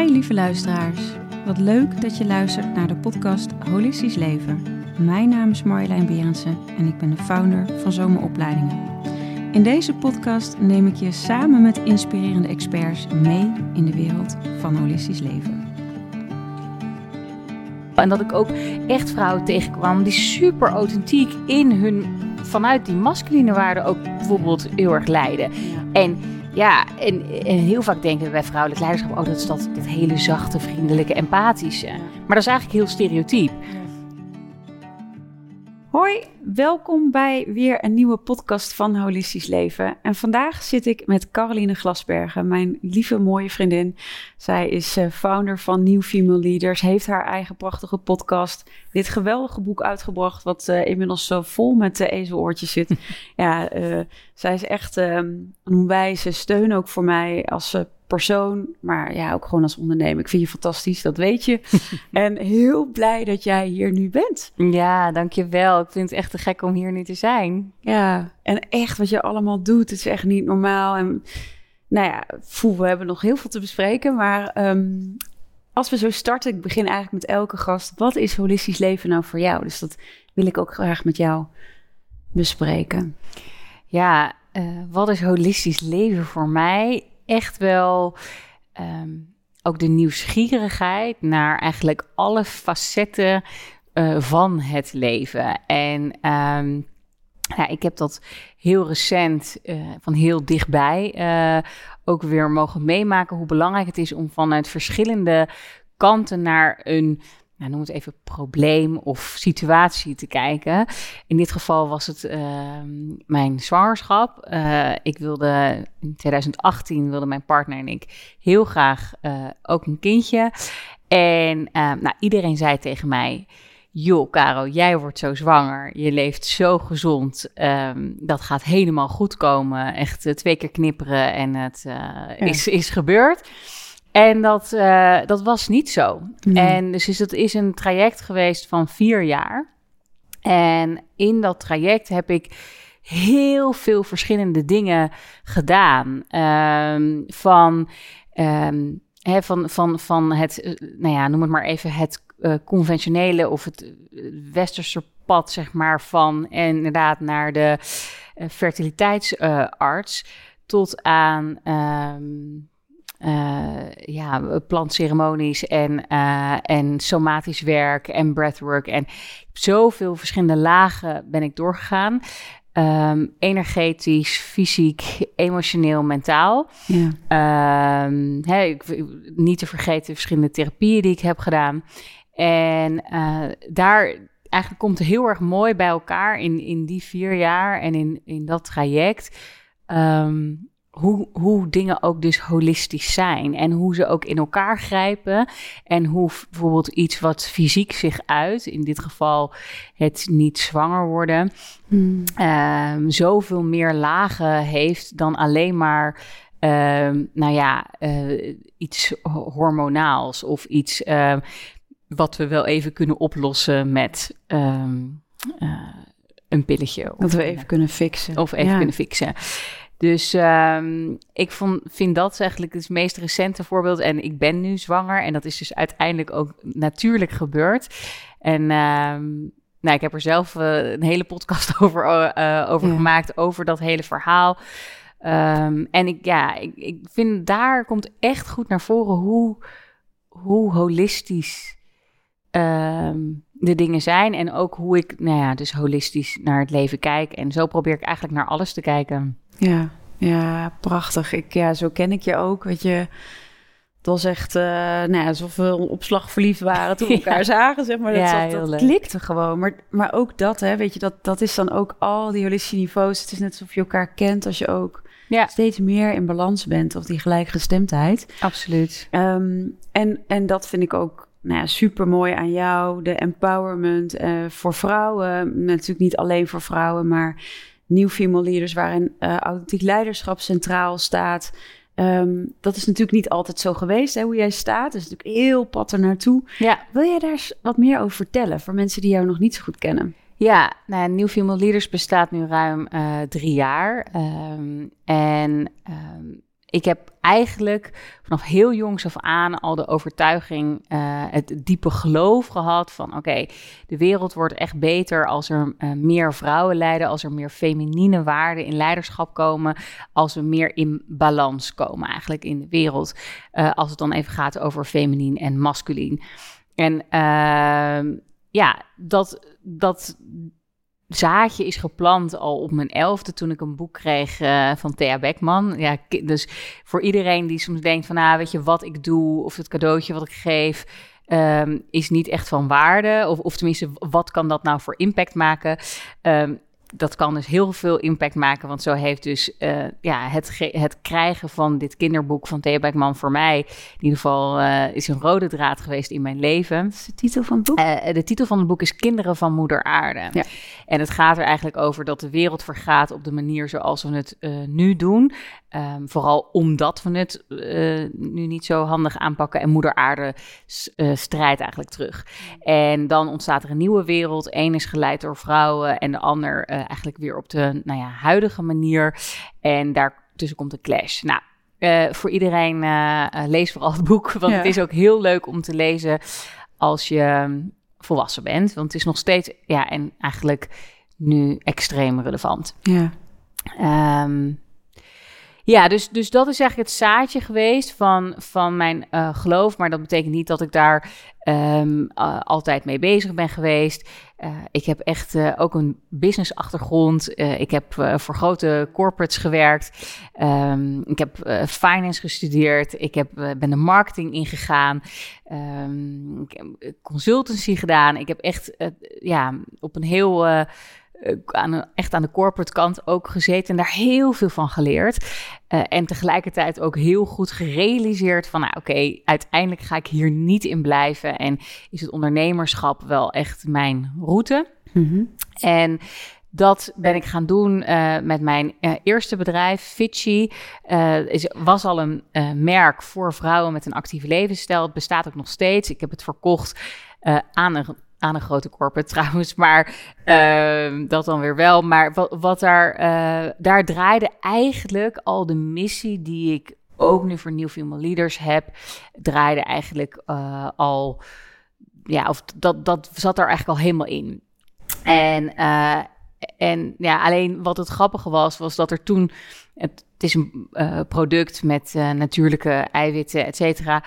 Hi lieve luisteraars. Wat leuk dat je luistert naar de podcast Holistisch Leven. Mijn naam is Marjolein Berensen en ik ben de founder van Zomeropleidingen. In deze podcast neem ik je samen met inspirerende experts mee in de wereld van holistisch leven. En dat ik ook echt vrouwen tegenkwam die super authentiek in hun, vanuit die masculine waarden ook bijvoorbeeld heel erg lijden. En ja, en, en heel vaak denken we bij vrouwelijk leiderschap, oh dat is dat, dat hele zachte, vriendelijke, empathische. Maar dat is eigenlijk heel stereotyp. Hoi, welkom bij weer een nieuwe podcast van Holistisch Leven. En vandaag zit ik met Caroline Glasbergen, mijn lieve mooie vriendin. Zij is uh, founder van New Female Leaders, heeft haar eigen prachtige podcast, dit geweldige boek uitgebracht, wat uh, inmiddels zo vol met uh, ezeloortjes zit. ja, uh, zij is echt een wijze steun ook voor mij als persoon, maar ja, ook gewoon als ondernemer. Ik vind je fantastisch, dat weet je. en heel blij dat jij hier nu bent. Ja, dankjewel. Ik vind het echt te gek om hier nu te zijn. Ja, en echt wat je allemaal doet, het is echt niet normaal. En nou ja, voel, we hebben nog heel veel te bespreken, maar um, als we zo starten, ik begin eigenlijk met elke gast. Wat is holistisch leven nou voor jou? Dus dat wil ik ook graag met jou bespreken. Ja, uh, wat is holistisch leven voor mij? Echt wel um, ook de nieuwsgierigheid naar eigenlijk alle facetten uh, van het leven. En um, ja, ik heb dat heel recent, uh, van heel dichtbij, uh, ook weer mogen meemaken hoe belangrijk het is om vanuit verschillende kanten naar een nou, noem het even probleem of situatie te kijken. In dit geval was het uh, mijn zwangerschap. Uh, ik wilde in 2018 wilde mijn partner en ik heel graag uh, ook een kindje. En nou, iedereen zei tegen mij: Joh, Caro, jij wordt zo zwanger. Je leeft zo gezond. Um, dat gaat helemaal goed komen. Echt twee keer knipperen en het ja. is, is gebeurd. En dat, uh, dat was niet zo. Nee. En dus is, dat is een traject geweest van vier jaar. En in dat traject heb ik heel veel verschillende dingen gedaan. Um, van, um, hè, van, van, van het, nou ja, noem het maar even het uh, conventionele of het westerse pad, zeg maar, van en inderdaad naar de uh, fertiliteitsarts tot aan. Um, uh, ja, plantceremonies en, uh, en somatisch werk en breathwork. En zoveel verschillende lagen ben ik doorgegaan. Um, energetisch, fysiek, emotioneel, mentaal. Ja. Um, hè, ik, niet te vergeten verschillende therapieën die ik heb gedaan. En uh, daar eigenlijk komt heel erg mooi bij elkaar in, in die vier jaar en in, in dat traject. Um, hoe, hoe dingen ook dus holistisch zijn en hoe ze ook in elkaar grijpen en hoe bijvoorbeeld iets wat fysiek zich uit, in dit geval het niet zwanger worden, hmm. um, zoveel meer lagen heeft dan alleen maar, um, nou ja, uh, iets hormonaals of iets uh, wat we wel even kunnen oplossen met um, uh, een pilletje. Dat we even kunnen fixen. Of even ja. kunnen fixen. Dus um, ik vond, vind dat eigenlijk het meest recente voorbeeld. En ik ben nu zwanger en dat is dus uiteindelijk ook natuurlijk gebeurd. En um, nou, ik heb er zelf uh, een hele podcast over, uh, over ja. gemaakt, over dat hele verhaal. Um, en ik, ja, ik, ik vind daar komt echt goed naar voren hoe, hoe holistisch de dingen zijn. En ook hoe ik, nou ja, dus holistisch naar het leven kijk. En zo probeer ik eigenlijk naar alles te kijken. Ja, ja, prachtig. Ik, ja, zo ken ik je ook. Weet je, het was echt uh, nou ja, alsof we opslag verliefd waren toen we elkaar ja. zagen, zeg maar. Dat, ja, dat, dat klikte gewoon. Maar, maar ook dat, hè, weet je, dat, dat is dan ook al die holistische niveaus. Het is net alsof je elkaar kent als je ook ja. steeds meer in balans bent. Of die gelijkgestemdheid. Absoluut. Um, en, en dat vind ik ook nou ja, super mooi aan jou. De empowerment uh, voor vrouwen. Natuurlijk niet alleen voor vrouwen, maar Nieuw Female Leaders, waarin uh, authentiek leiderschap centraal staat. Um, dat is natuurlijk niet altijd zo geweest, hè, hoe jij staat. is natuurlijk heel pad er naartoe. Ja. Wil jij daar wat meer over vertellen voor mensen die jou nog niet zo goed kennen? Ja, nou, New Female Leaders bestaat nu ruim uh, drie jaar. Um, en um, ik heb eigenlijk vanaf heel jongs af aan al de overtuiging, uh, het diepe geloof gehad van oké, de wereld wordt echt beter als er uh, meer vrouwen leiden, als er meer feminine waarden in leiderschap komen, als we meer in balans komen eigenlijk in de wereld, uh, als het dan even gaat over feminien en masculien. En ehm, ja, dat, dat zaadje is geplant al op mijn elfde toen ik een boek kreeg uh, van Thea Beckman. Ja, dus voor iedereen die soms denkt van, ah, weet je, wat ik doe of het cadeautje wat ik geef, um, is niet echt van waarde. Of, of tenminste, wat kan dat nou voor impact maken? Um, dat kan dus heel veel impact maken. Want zo heeft dus uh, ja, het, het krijgen van dit kinderboek van Thea Beckman voor mij... in ieder geval uh, is een rode draad geweest in mijn leven. Wat is de titel van het boek? Uh, de titel van het boek is Kinderen van Moeder Aarde. Ja. En het gaat er eigenlijk over dat de wereld vergaat op de manier zoals we het nu doen. Um, vooral omdat we het nu niet zo handig aanpakken. En Moeder Aarde strijdt eigenlijk terug. En dan ontstaat er een nieuwe wereld. Eén is geleid door vrouwen en de ander eigenlijk weer op de nou ja, huidige manier. En daartussen komt een clash. Nou, uh, voor iedereen uh, lees vooral het boek, want ja. het is ook heel leuk om te lezen als je ehm, volwassen bent. Want het is nog steeds, ja, en eigenlijk nu extreem relevant. Ja. Um, ja, dus, dus dat is eigenlijk het zaadje geweest van, van mijn uh, geloof. Maar dat betekent niet dat ik daar uh, altijd mee bezig ben geweest. Uh, ik heb echt ook een business-achtergrond. ik heb voor grote corporates gewerkt. Um, ik heb finance gestudeerd. Ik heb, ben de marketing ingegaan. Um, ik heb consultancy gedaan. Ik heb echt ja, op een heel eh, aan echt aan de corporate kant ook gezeten en daar heel veel van geleerd. Uh, en tegelijkertijd ook heel goed gerealiseerd van, nou oké, uiteindelijk ga ik hier niet in blijven. En is het ondernemerschap wel echt mijn route. Mm -hmm. En dat ben ik gaan doen uh, met mijn uh, eerste bedrijf, Fitchy. Uh, is, was al een merk voor vrouwen met een actieve levensstijl. Het bestaat ook nog steeds. Ik heb het verkocht aan een aan een grote corporate trouwens, maar uh, dat dan weer wel. Maar wat, wat daar, uh, daar draaide eigenlijk al de missie die ik ook nu voor New Female Leaders heb, draaide eigenlijk uh, al, ja, of dat, dat zat er eigenlijk al helemaal in. En, uh, en ja, alleen wat het grappige was, was dat er toen, het, het is een product met natuurlijke eiwitten, et cetera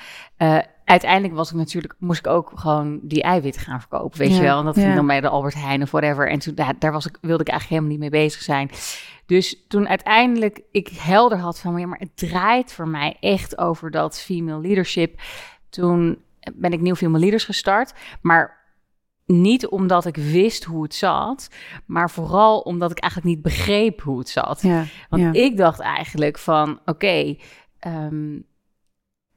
uiteindelijk was ik natuurlijk, moest ik ook gewoon die eiwitten gaan verkopen, weet ja, je wel. En dat ging dan bij de Albert Heijn of whatever. En toen, daar, daar was ik, wilde ik eigenlijk helemaal niet mee bezig zijn. Dus toen uiteindelijk ik helder had van, ja, maar het draait voor mij echt over dat female leadership. Toen ben ik nieuw female leaders gestart, maar niet omdat ik wist hoe het zat, maar vooral omdat ik eigenlijk niet begreep hoe het zat. Ja, Want ik dacht eigenlijk van, oké, okay, um,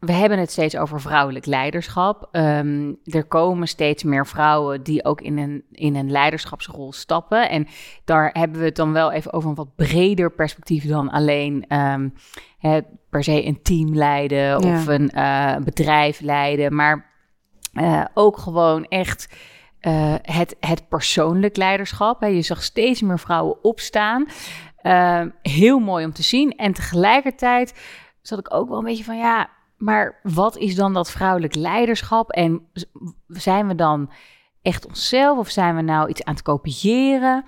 we hebben het steeds over vrouwelijk leiderschap. Um, er komen steeds meer vrouwen die ook in een, in een leiderschapsrol stappen. En daar hebben we het dan wel even over een wat breder perspectief dan alleen um, het, per se een team leiden ja. of een uh, bedrijf leiden. Maar uh, ook gewoon echt uh, het, het persoonlijk leiderschap. Hè. Je zag steeds meer vrouwen opstaan. heel mooi om te zien. En tegelijkertijd zat ik ook wel een beetje van ja maar wat is dan dat vrouwelijk leiderschap? En zijn we dan echt onszelf of zijn we nou iets aan het kopiëren?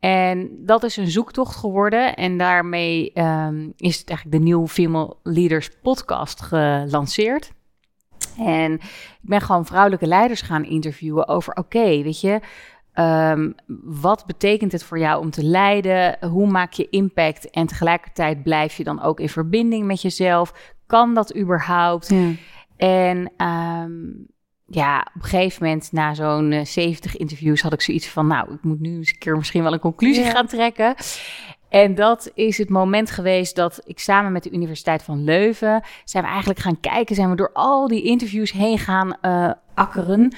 En dat is een zoektocht geworden. En daarmee um, is het eigenlijk de New Female Leaders podcast gelanceerd. En ik ben gewoon vrouwelijke leiders gaan interviewen over: oké, weet je, um, wat betekent het voor jou om te leiden? Hoe maak je impact? En tegelijkertijd blijf je dan ook in verbinding met jezelf? Kan dat überhaupt? Ja. En um, ja, op een gegeven moment, na zo'n uh, 70 interviews, had ik zoiets van: Nou, ik moet nu eens een keer misschien wel een conclusie ja. gaan trekken. En dat is het moment geweest dat ik samen met de Universiteit van Leuven zijn we eigenlijk gaan kijken, zijn we door al die interviews heen gaan uh, akkeren.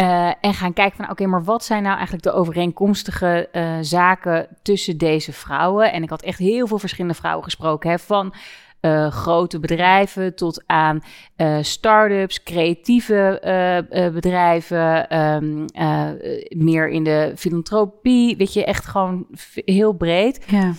Uh, en gaan kijken van oké, okay, maar wat zijn nou eigenlijk de overeenkomstige uh, zaken tussen deze vrouwen? En ik had echt heel veel verschillende vrouwen gesproken. Hè, van uh, grote bedrijven tot aan uh, start-ups, creatieve uh, bedrijven, um, meer in de filantropie, weet je, echt gewoon heel breed. Ja.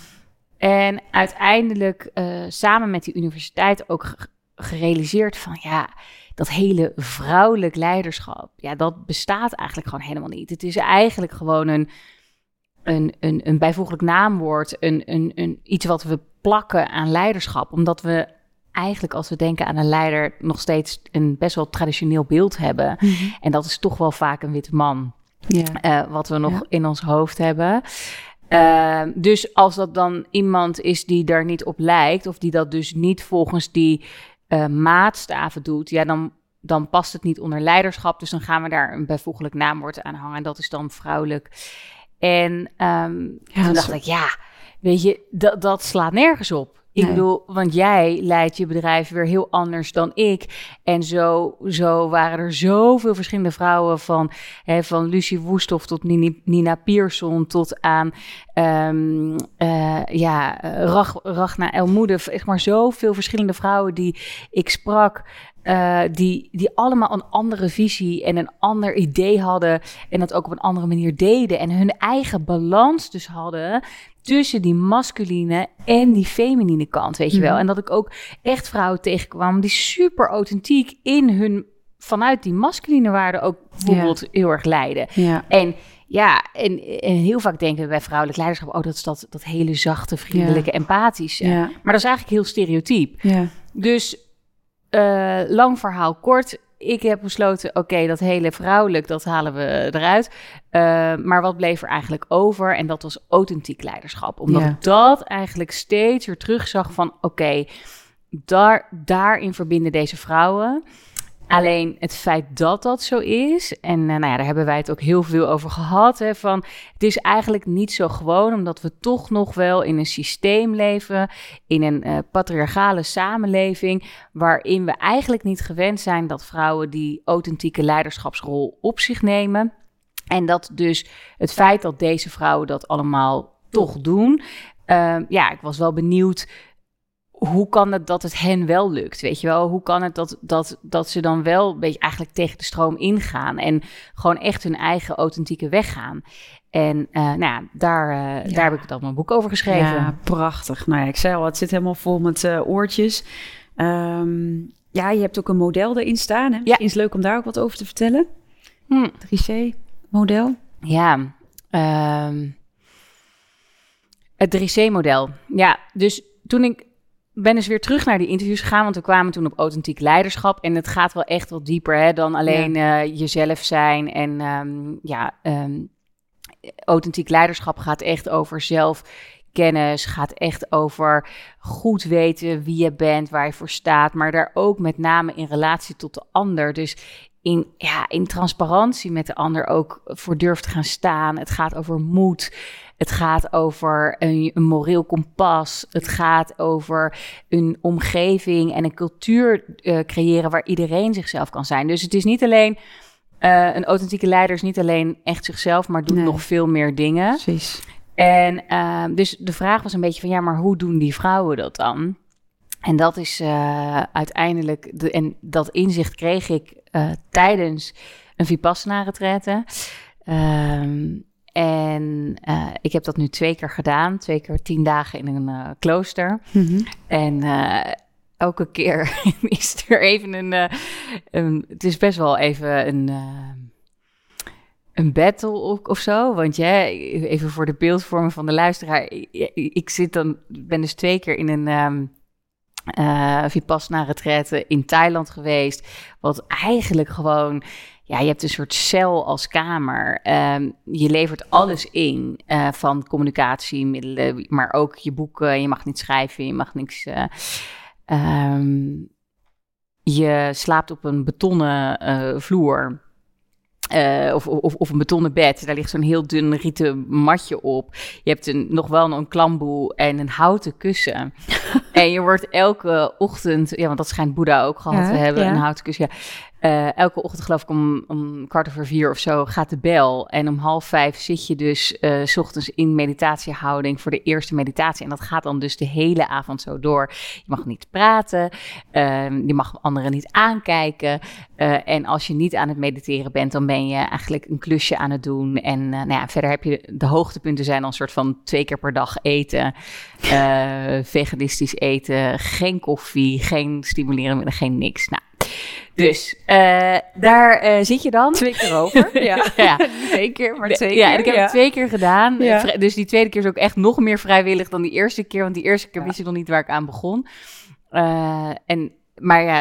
En uiteindelijk samen met die universiteit ook gerealiseerd van ja, dat hele vrouwelijk leiderschap, ja, dat bestaat eigenlijk gewoon helemaal niet. Het is eigenlijk gewoon een, een, een, een bijvoeglijk naamwoord, een, een, een, iets wat we plakken aan leiderschap, omdat we eigenlijk als we denken aan een leider nog steeds een best wel traditioneel beeld hebben. Mhm. En dat is toch wel vaak een witte man. Ja. Uh, wat we nog in ons hoofd hebben. Uh, dus als dat dan iemand is die daar niet op lijkt, of die dat dus niet volgens die uh, maatstaven doet, ja, dan, dan past het niet onder leiderschap. Dus dan gaan we daar een bijvoeglijk naamwoord aan hangen. En dat is dan vrouwelijk. En um, ja, toen dacht ik, ja, weet je, dat, dat slaat nergens op. Ik bedoel, want jij leidt je bedrijf weer heel anders dan ik. En zo, zo waren er zoveel verschillende vrouwen van, hè, van Lucie Woesthof tot Nina, Pierson tot aan um, uh, ja, Rach, Rachna Elmoede. Zeg maar zoveel verschillende vrouwen die ik sprak. Uh, die, die allemaal een andere visie en een ander idee hadden. En dat ook op een andere manier deden. En hun eigen balans dus hadden tussen die masculine en die feminine kant, weet je wel. Mhm. En dat ik ook echt vrouwen tegenkwam die super authentiek in hun, vanuit die masculine waarden ook bijvoorbeeld heel erg leiden. Ja. En ja, en, en heel vaak denken we bij vrouwelijk leiderschap, oh, dat is dat, dat hele zachte, vriendelijke, empathische. Maar dat is eigenlijk heel stereotyp. Ja. Dus uh, lang verhaal kort ik heb besloten, oké, dat hele vrouwelijk, dat halen we eruit. Uh, maar wat bleef er eigenlijk over? En dat was authentiek leiderschap. Omdat ik dat eigenlijk steeds weer terugzag van, oké, daar, daarin verbinden deze vrouwen. Alleen het feit dat dat zo is, en uh, nou ja, daar hebben wij het ook heel veel over gehad, hè, van het is eigenlijk niet zo gewoon, omdat we toch nog wel in een systeem leven, in een uh, patriarchale samenleving, waarin we eigenlijk niet gewend zijn dat vrouwen die authentieke leiderschapsrol op zich nemen. En dat dus het feit dat deze vrouwen dat allemaal toch doen, uh, ja, ik was wel benieuwd hoe kan het dat het hen wel lukt? Weet je wel, hoe kan het dat, dat, dat ze dan wel een beetje eigenlijk tegen de stroom ingaan en gewoon echt hun eigen authentieke weg gaan? En uh, nou ja, daar, uh, daar heb ik dan mijn boek over geschreven. Ja, prachtig. Nou ja, ik zei al, het zit helemaal vol met uh, oortjes. Um, ja, je hebt ook een model erin staan. Hè? Ja. is leuk om daar ook wat over te vertellen. Hm. 3C-model. Ja, um, het 3C-model. Ja, dus toen ik ben eens weer terug naar die interviews gegaan, want we kwamen toen op authentiek leiderschap. En het gaat wel echt wat dieper hè, dan alleen ja. uh, jezelf zijn. En um, ja, um, authentiek leiderschap gaat echt over zelfkennis, gaat echt over goed weten wie je bent, waar je voor staat, maar daar ook met name in relatie tot de ander. Dus in, ja, in transparantie met de ander ook voor durft te gaan staan. Het gaat over moed. Het gaat over een, een moreel kompas. Het gaat over een omgeving en een cultuur uh, creëren waar iedereen zichzelf kan zijn. Dus het is niet alleen. Uh, een authentieke leider is niet alleen echt zichzelf, maar doet nog veel meer dingen. Precies. En uh, dus de vraag was een beetje van ja, maar hoe doen die vrouwen dat dan? En dat is uh, uiteindelijk, de, en dat inzicht kreeg ik tijdens een Vipassana-retraite. Um, en uh, ik heb dat nu twee keer gedaan. Twee keer tien dagen in een uh, klooster. Mm -hmm. En uh, elke keer is er even een, een, Het is best wel even een... een battle of, of zo. Want ja, even voor de beeldvorming van de luisteraar. Ik, ik zit dan, ben dus twee keer in een... Um, uh, Vipassana retraite in Thailand geweest. Wat eigenlijk gewoon ja, je hebt een soort cel als kamer. Um, je levert alles in uh, van communicatiemiddelen, maar ook je boeken. Je mag niet schrijven, je mag niks. Uh, um, je slaapt op een betonnen uh, vloer. Uh, of, of, of, een betonnen bed. Daar ligt zo'n heel dun rieten matje op. Je hebt een, nog wel een klamboe en een houten kussen. en je wordt elke ochtend, ja, want dat schijnt Boeddha ook gehad ja, te hebben, ja. een houten kussen. Ja. Uh, elke ochtend, geloof ik, om, om kwart over vier of zo, gaat de bel. En om half vijf zit je dus s ochtends in meditatiehouding voor de eerste meditatie. En dat gaat dan dus de hele avond zo door. Je mag niet praten, uh, je mag anderen niet aankijken. Uh, en als je niet aan het mediteren bent, dan ben je eigenlijk een klusje aan het doen. En nou ja, verder heb je de hoogtepunten zijn dan een soort van twee keer per dag eten. Veganistisch eten, geen koffie, geen stimulerende, geen niks. Nou, dus uh, daar uh, zit je dan. Twee keer over. ja. ja. Twee keer, maar twee keer. Ja, en ik heb het twee keer gedaan. Ja. Dus die tweede keer is ook echt nog meer vrijwillig dan die eerste keer. Want die eerste keer wist ik nog niet waar ik aan begon. Uh, en maar ja,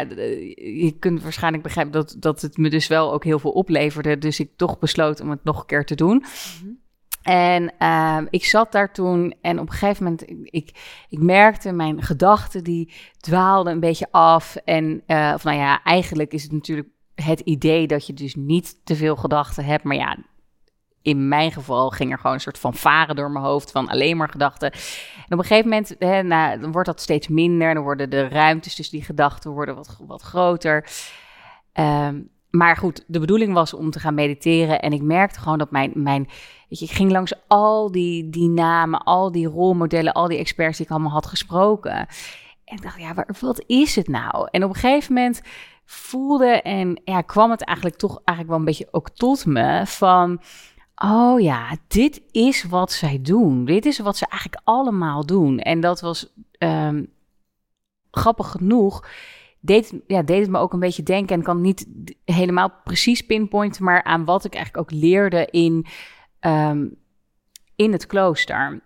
je kunt waarschijnlijk begrijpen dat, dat het me dus wel ook heel veel opleverde. Dus ik toch besloot om het nog een keer te doen. Mm -hmm. En uh, ik zat daar toen en op een gegeven moment, ik, ik merkte mijn gedachten die dwaalden een beetje af. En uh, of nou ja, eigenlijk is het natuurlijk het idee dat je dus niet te veel gedachten hebt. Maar ja, in mijn geval ging er gewoon een soort van varen door mijn hoofd van alleen maar gedachten. En op een gegeven moment, hè, nou, dan wordt dat steeds minder. Dan worden de ruimtes tussen die gedachten worden wat, wat groter. Um, maar goed, de bedoeling was om te gaan mediteren. En ik merkte gewoon dat mijn. mijn weet je, ik ging langs al die, die namen, al die rolmodellen, al die experts die ik allemaal had gesproken. En ik dacht, ja, wat is het nou? En op een gegeven moment voelde en ja, kwam het eigenlijk toch eigenlijk wel een beetje ook tot me van. Oh ja, dit is wat zij doen. Dit is wat ze eigenlijk allemaal doen. En dat was um, grappig genoeg deed, ja, deed het me ook een beetje denken. En kan niet helemaal precies pinpointen, maar aan wat ik eigenlijk ook leerde in, um, in het klooster.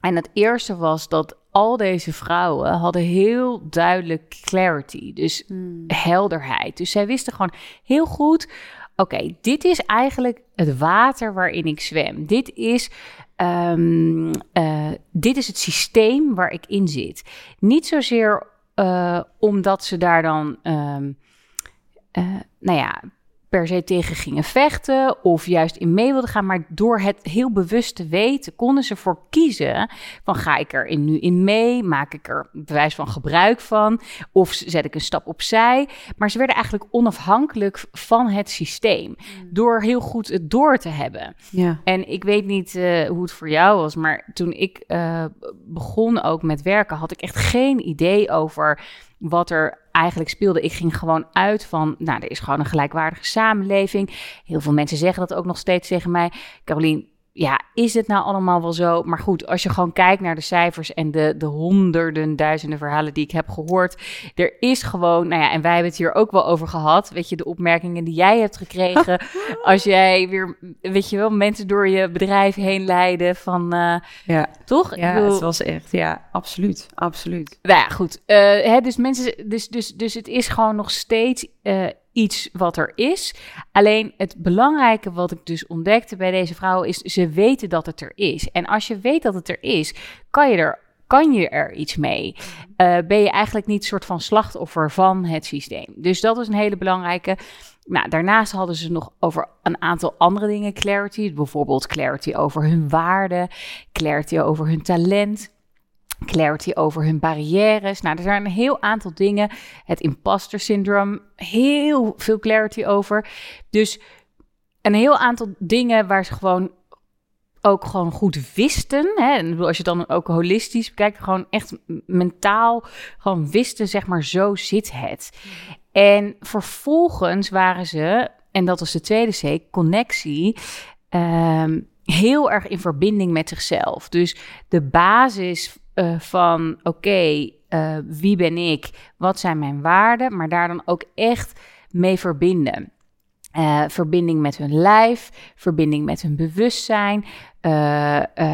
En het eerste was dat al deze vrouwen hadden heel duidelijk clarity, dus hmm. helderheid. Dus zij wisten gewoon heel goed: oké, dit is eigenlijk het water waarin ik zwem. Dit is Um, uh, dit is het systeem waar ik in zit. Niet zozeer uh, omdat ze daar dan, um, uh, nou ja, per se tegen gingen vechten of juist in mee wilden gaan. Maar door het heel bewust te weten, konden ze voor kiezen van ga ik er in, nu in mee? Maak ik er bewijs van gebruik van? Of zet ik een stap opzij? Maar ze werden eigenlijk onafhankelijk van het systeem. Hmm. Door heel goed het door te hebben. Ja. En ik weet niet uh, hoe het voor jou was, maar toen ik uh, begon ook met werken, had ik echt geen idee over wat er eigenlijk speelde. Ik ging gewoon uit van, nou, er is gewoon een gelijkwaardige samenleving. Heel veel mensen zeggen dat ook nog steeds tegen mij. Carolien, ja, is het nou allemaal wel zo? Maar goed, als je gewoon kijkt naar de cijfers en de, de honderden, duizenden verhalen die ik heb gehoord. Er is gewoon, nou ja, en wij hebben het hier ook wel over gehad. Weet je, de opmerkingen die jij hebt gekregen. als jij weer, weet je wel, mensen door je bedrijf heen leiden van, uh, ja. toch? Ja, het was echt, ja, absoluut, absoluut. Nou ja, goed. Uh, hè, dus mensen, dus, dus, dus het is gewoon nog steeds uh, iets wat er is. Alleen het belangrijke wat ik dus ontdekte bij deze vrouwen is, ze weten dat het er is. En als je weet dat het er is, kan je er, kan je er iets mee. Uh, ben je eigenlijk niet soort van slachtoffer van het systeem. Dus dat is een hele belangrijke. Nou, daarnaast hadden ze nog over een aantal andere dingen clarity. Bijvoorbeeld clarity over hun waarde, clarity over hun talent clarity over hun barrières. Nou, er zijn een heel aantal dingen. Het imposter syndroom, heel veel clarity over. Dus een heel aantal dingen waar ze gewoon ook gewoon goed wisten. Hè? En als je dan ook holistisch bekijkt, gewoon echt mentaal gewoon wisten, zeg maar, zo zit het. En vervolgens waren ze, en dat was de tweede C, connectie. Um, heel erg in verbinding met zichzelf. Dus de basis uh, van oké, uh, wie ben ik? Wat zijn mijn waarden? Maar daar dan ook echt mee verbinden. Uh, verbinding met hun lijf, verbinding met hun bewustzijn,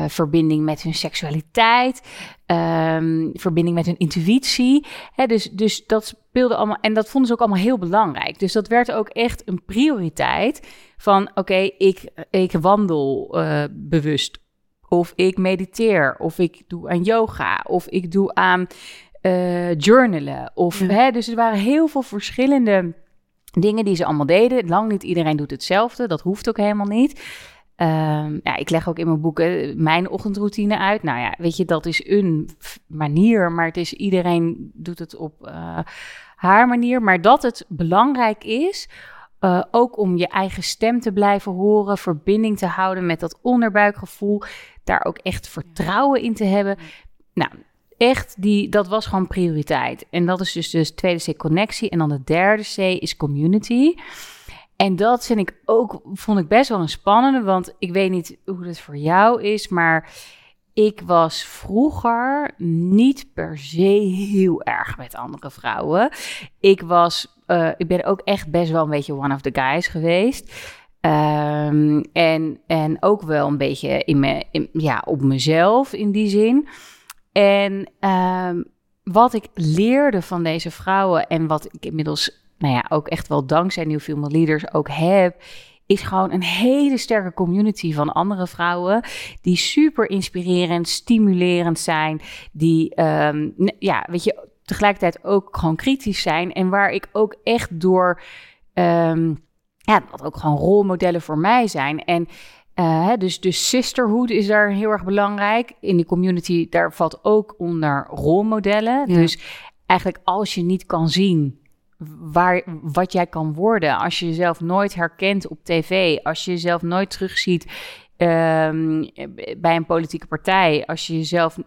verbinding met hun seksualiteit, um, verbinding met hun intuïtie. Hè, dus, dus dat speelde allemaal, en dat vonden ze ook allemaal heel belangrijk. Dus dat werd ook echt een prioriteit van oké, ik, ik wandel bewust of ik mediteer, of ik doe aan yoga, of ik doe aan uh, journalen. Of, hè, dus er waren heel veel verschillende dingen die ze allemaal deden. Lang niet iedereen doet hetzelfde, dat hoeft ook helemaal niet. Um, ja, ik leg ook in mijn boeken mijn ochtendroutine uit. Nou ja, weet je, dat is een manier, maar het is iedereen doet het op uh, haar manier. Maar dat het belangrijk is uh, ook om je eigen stem te blijven horen, verbinding te houden met dat onderbuikgevoel, daar ook echt vertrouwen in te hebben. Nou, echt, die, dat was gewoon prioriteit. En dat is dus de tweede C, connectie. En dan de derde C is community. en dat vind ik ook, vond ik best wel een spannende, want ik weet niet hoe het voor jou is, maar ik was vroeger niet per se heel erg met andere vrouwen. Ik was, uh, ik ben ook echt best wel een beetje one of the guys geweest. Um, en, en ook wel een beetje in me, ja, op mezelf in die zin. En um, wat ik leerde van deze vrouwen en wat ik inmiddels, nou ja, ook echt wel dankzij New Female Leaders ook heb, is gewoon een hele sterke community van andere vrouwen die super inspirerend, stimulerend zijn, die, um, ja, weet je, tegelijkertijd ook gewoon kritisch zijn en waar ik ook echt door, ja, wat ook gewoon rolmodellen voor mij zijn en uh, dus, dus sisterhood is daar heel erg belangrijk. In de community, daar valt ook onder rolmodellen. Dus eigenlijk als je niet kan zien waar, wat jij kan worden, als je jezelf nooit herkent op tv, als je jezelf nooit terugziet um, bij een politieke partij, als je jezelf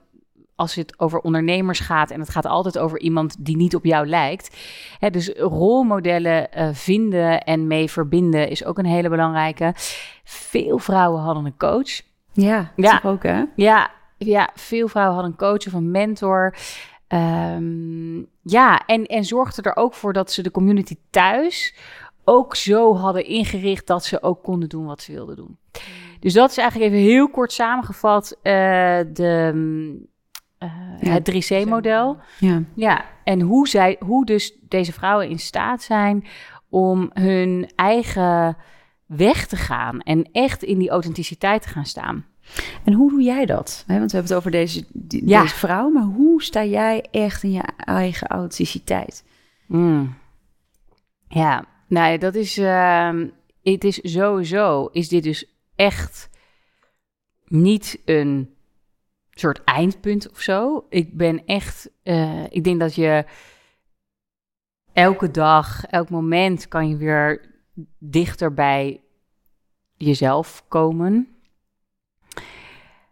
als het over ondernemers gaat en het gaat altijd over iemand die niet op jou lijkt. Hè, dus rolmodellen uh, vinden en mee verbinden is ook een hele belangrijke. Veel vrouwen hadden een coach. Ja, ja. ook hè? Ja, ja, veel vrouwen hadden een coach of een mentor. Um, ja, en, en zorgden er ook voor dat ze de community thuis ook zo hadden ingericht dat ze ook konden doen wat ze wilden doen. Dus dat is eigenlijk even heel kort samengevat uh, de, het 3C-model. Ja. ja, en hoe, zij, hoe dus deze vrouwen in staat zijn om hun eigen weg te gaan en echt in die authenticiteit te gaan staan. En hoe doe jij dat? Want we hebben het over deze, deze vrouw, maar hoe sta jij echt in je eigen authenticiteit? Mm. Ja, nou, dat is, uh, het is sowieso, is dit dus echt niet een soort eindpunt of zo. Ik ben echt, uh, ik denk dat je elke dag, elk moment kan je weer dichter bij jezelf komen.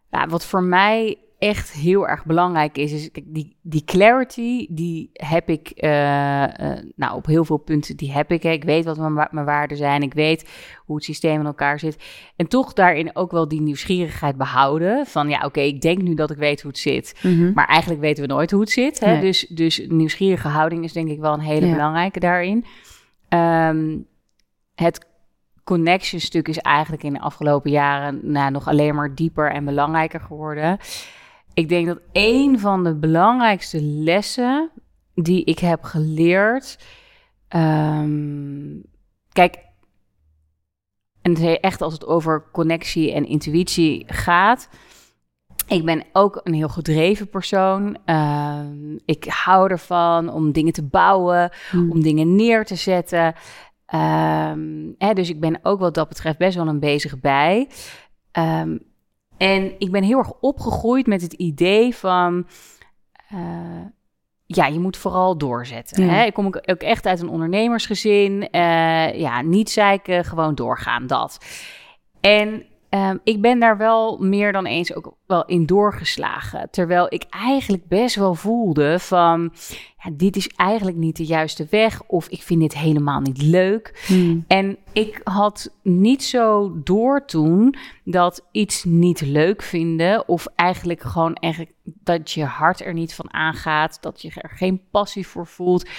Wat voor mij echt heel erg belangrijk is, is die, die clarity, die heb ik, uh, uh, nou op heel veel punten, die heb ik. Hè. Ik weet wat mijn, mijn waarden zijn, ik weet hoe het systeem in elkaar zit. En toch daarin ook wel die nieuwsgierigheid behouden. Van ja, oké, ik denk nu dat ik weet hoe het zit, mm-hmm. maar eigenlijk weten we nooit hoe het zit. Hè. Nee. Dus, dus nieuwsgierige houding is denk ik wel een hele ja. belangrijke daarin. Um, het connection stuk is eigenlijk in de afgelopen jaren nou, nog alleen maar dieper en belangrijker geworden. Ik denk dat een van de belangrijkste lessen die ik heb geleerd. Um, kijk, en het echt als het over connectie en intuïtie gaat. Ik ben ook een heel gedreven persoon. Uh, ik hou ervan om dingen te bouwen, hmm. om dingen neer te zetten. Um, hè, dus ik ben ook wat dat betreft best wel een bezig bij. Um, en ik ben heel erg opgegroeid met het idee van. Uh, ja, je moet vooral doorzetten. Ja. Hè? Ik kom ook echt uit een ondernemersgezin. Uh, ja, niet zeiken, gewoon doorgaan, dat. En Um, ik ben daar wel meer dan eens ook wel in doorgeslagen. Terwijl ik eigenlijk best wel voelde van, ja, dit is eigenlijk niet de juiste weg. Of ik vind dit helemaal niet leuk. Hmm. En ik had niet zo door toen dat iets niet leuk vinden. Of eigenlijk gewoon eigenlijk dat je hart er niet van aangaat. Dat je er geen passie voor voelt.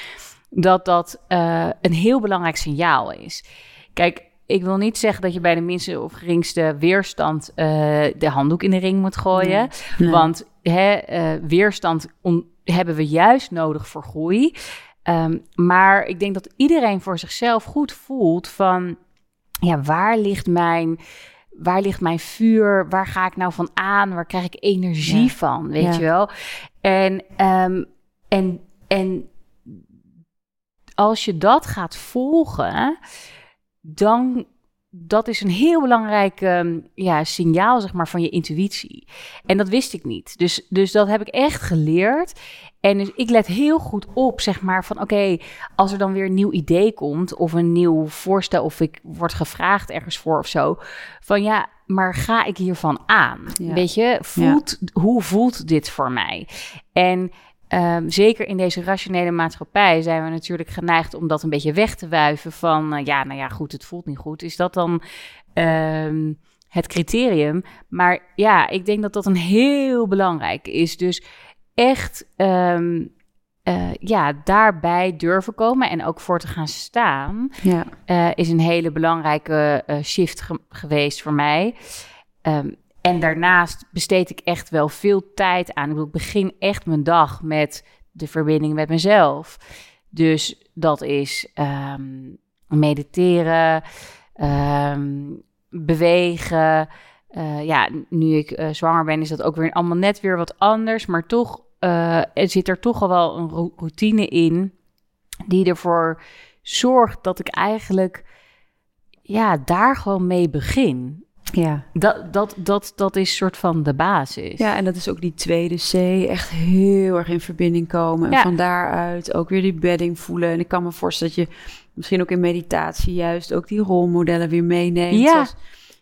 Dat dat uh, een heel belangrijk signaal is. Kijk, ik wil niet zeggen dat je bij de minste of geringste weerstand uh, de handdoek in de ring moet gooien. Nee. Want hè, uh, weerstand hebben we juist nodig voor groei. Um, maar ik denk dat iedereen voor zichzelf goed voelt van... ja, waar ligt mijn waar ligt mijn vuur? Waar ga ik nou van aan? Waar krijg ik energie ja. van? Weet ja. je wel? En, um, en, en als je dat gaat volgen, dan dat is een heel belangrijk um, ja, signaal zeg maar, van je intuïtie. En dat wist ik niet. Dus, dus dat heb ik echt geleerd. En dus ik let heel goed op, zeg maar, van oké, okay, als er dan weer een nieuw idee komt of een nieuw voorstel of ik word gevraagd ergens voor of zo, van ja, maar ga ik hiervan aan? Ja. Weet je, voelt, ja. hoe voelt dit voor mij? En ehm, zeker in deze rationele maatschappij zijn we natuurlijk geneigd om dat een beetje weg te wuiven van, eh, ja, nou ja, goed, het voelt niet goed. Is dat dan ehm, het criterium? Maar ja, ik denk dat dat een heel belangrijk is. Dus echt ehm, eh, ja, daarbij durven komen en ook voor te gaan staan, Ja. eh, is een hele belangrijke shift ge- geweest voor mij. En daarnaast besteed ik echt wel veel tijd aan. Ik, bedoel, ik begin echt mijn dag met de verbinding met mezelf. Dus dat is ehm, mediteren, ehm, bewegen. Eh, ja, nu ik eh, zwanger ben, is dat ook weer allemaal net weer wat anders. Maar toch eh, er zit er toch al wel een ro- routine in die ervoor zorgt dat ik eigenlijk ja, daar gewoon mee begin. Ja. Dat, dat, dat, dat is soort van de basis. ja, en dat is ook die tweede C. Echt heel erg in verbinding komen. En Ja. van daaruit ook weer die bedding voelen. En ik kan me voorstellen dat je misschien ook in meditatie juist ook die rolmodellen weer meeneemt. Ja. Zoals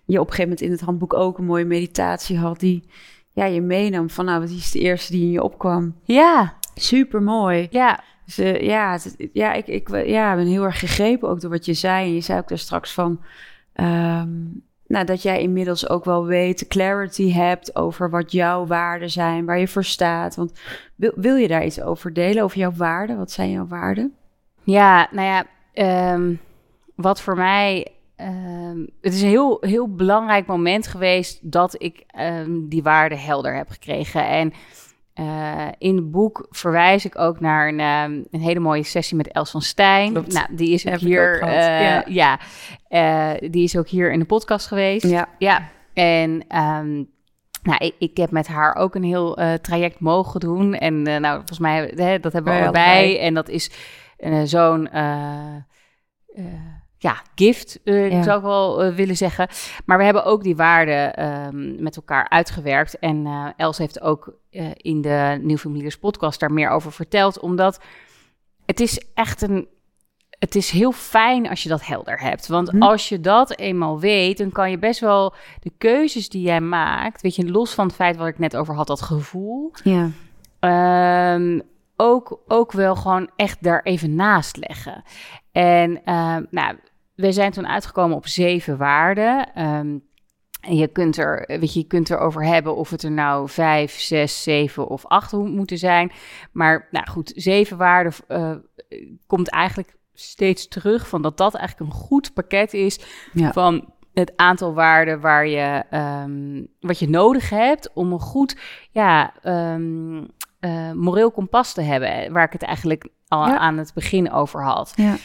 je op een gegeven moment in het handboek ook een mooie meditatie had die ja, je meenam van nou, wat is de eerste die in je opkwam. ja, Super mooi. ja, Dus, eh, ja, het, ja, ik, ik ja, ben heel erg gegrepen ook door wat je zei. En je zei ook daar straks van... ehm, nou, dat jij inmiddels ook wel weet, clarity hebt over wat jouw waarden zijn, waar je voor staat. Want wil, wil je daar iets over delen, over jouw waarden? Wat zijn jouw waarden? ja, nou ja, ehm, wat voor mij. ehm, het is een heel, heel belangrijk moment geweest dat ik ehm, die waarde helder heb gekregen. En eh, in het boek verwijs ik ook naar een, ehm, een hele mooie sessie met Els van Stijn. Klopt. Nou, die is ook Heb hier. ook eh, ja. ja, eh, die is ook hier in de podcast geweest. Ja, Ja, en ehm, nou, ik, ik heb met haar ook een heel traject mogen doen. En nou, volgens mij, hè, dat hebben we allebei. En dat is zo'n, ja, gift, eh, Ja. zou ik wel eh, willen zeggen. Maar we hebben ook die waarden ehm, met elkaar uitgewerkt. En eh Els heeft ook in de Nieuw Familiers podcast daar meer over verteld. Omdat het is echt een het is heel fijn als je dat helder hebt. Want Hm. als je dat eenmaal weet, dan kan je best wel de keuzes die jij maakt, weet je, los van het feit wat ik net over had, dat gevoel, ja, ehm, ook, ook wel gewoon echt daar even naast leggen. En ehm, nou, we zijn toen uitgekomen op zeven waarden. Ehm, en je kunt er, weet je, je kunt erover hebben of het er nou vijf, zes, zeven of acht moeten zijn. Maar nou goed, zeven waarden eh, komt eigenlijk steeds terug van dat dat eigenlijk een goed pakket is Ja. van het aantal waarden waar je ehm, wat je nodig hebt om een goed ja, eh, moreel kompas te hebben, waar ik het eigenlijk al Ja. aan het begin over had. ja,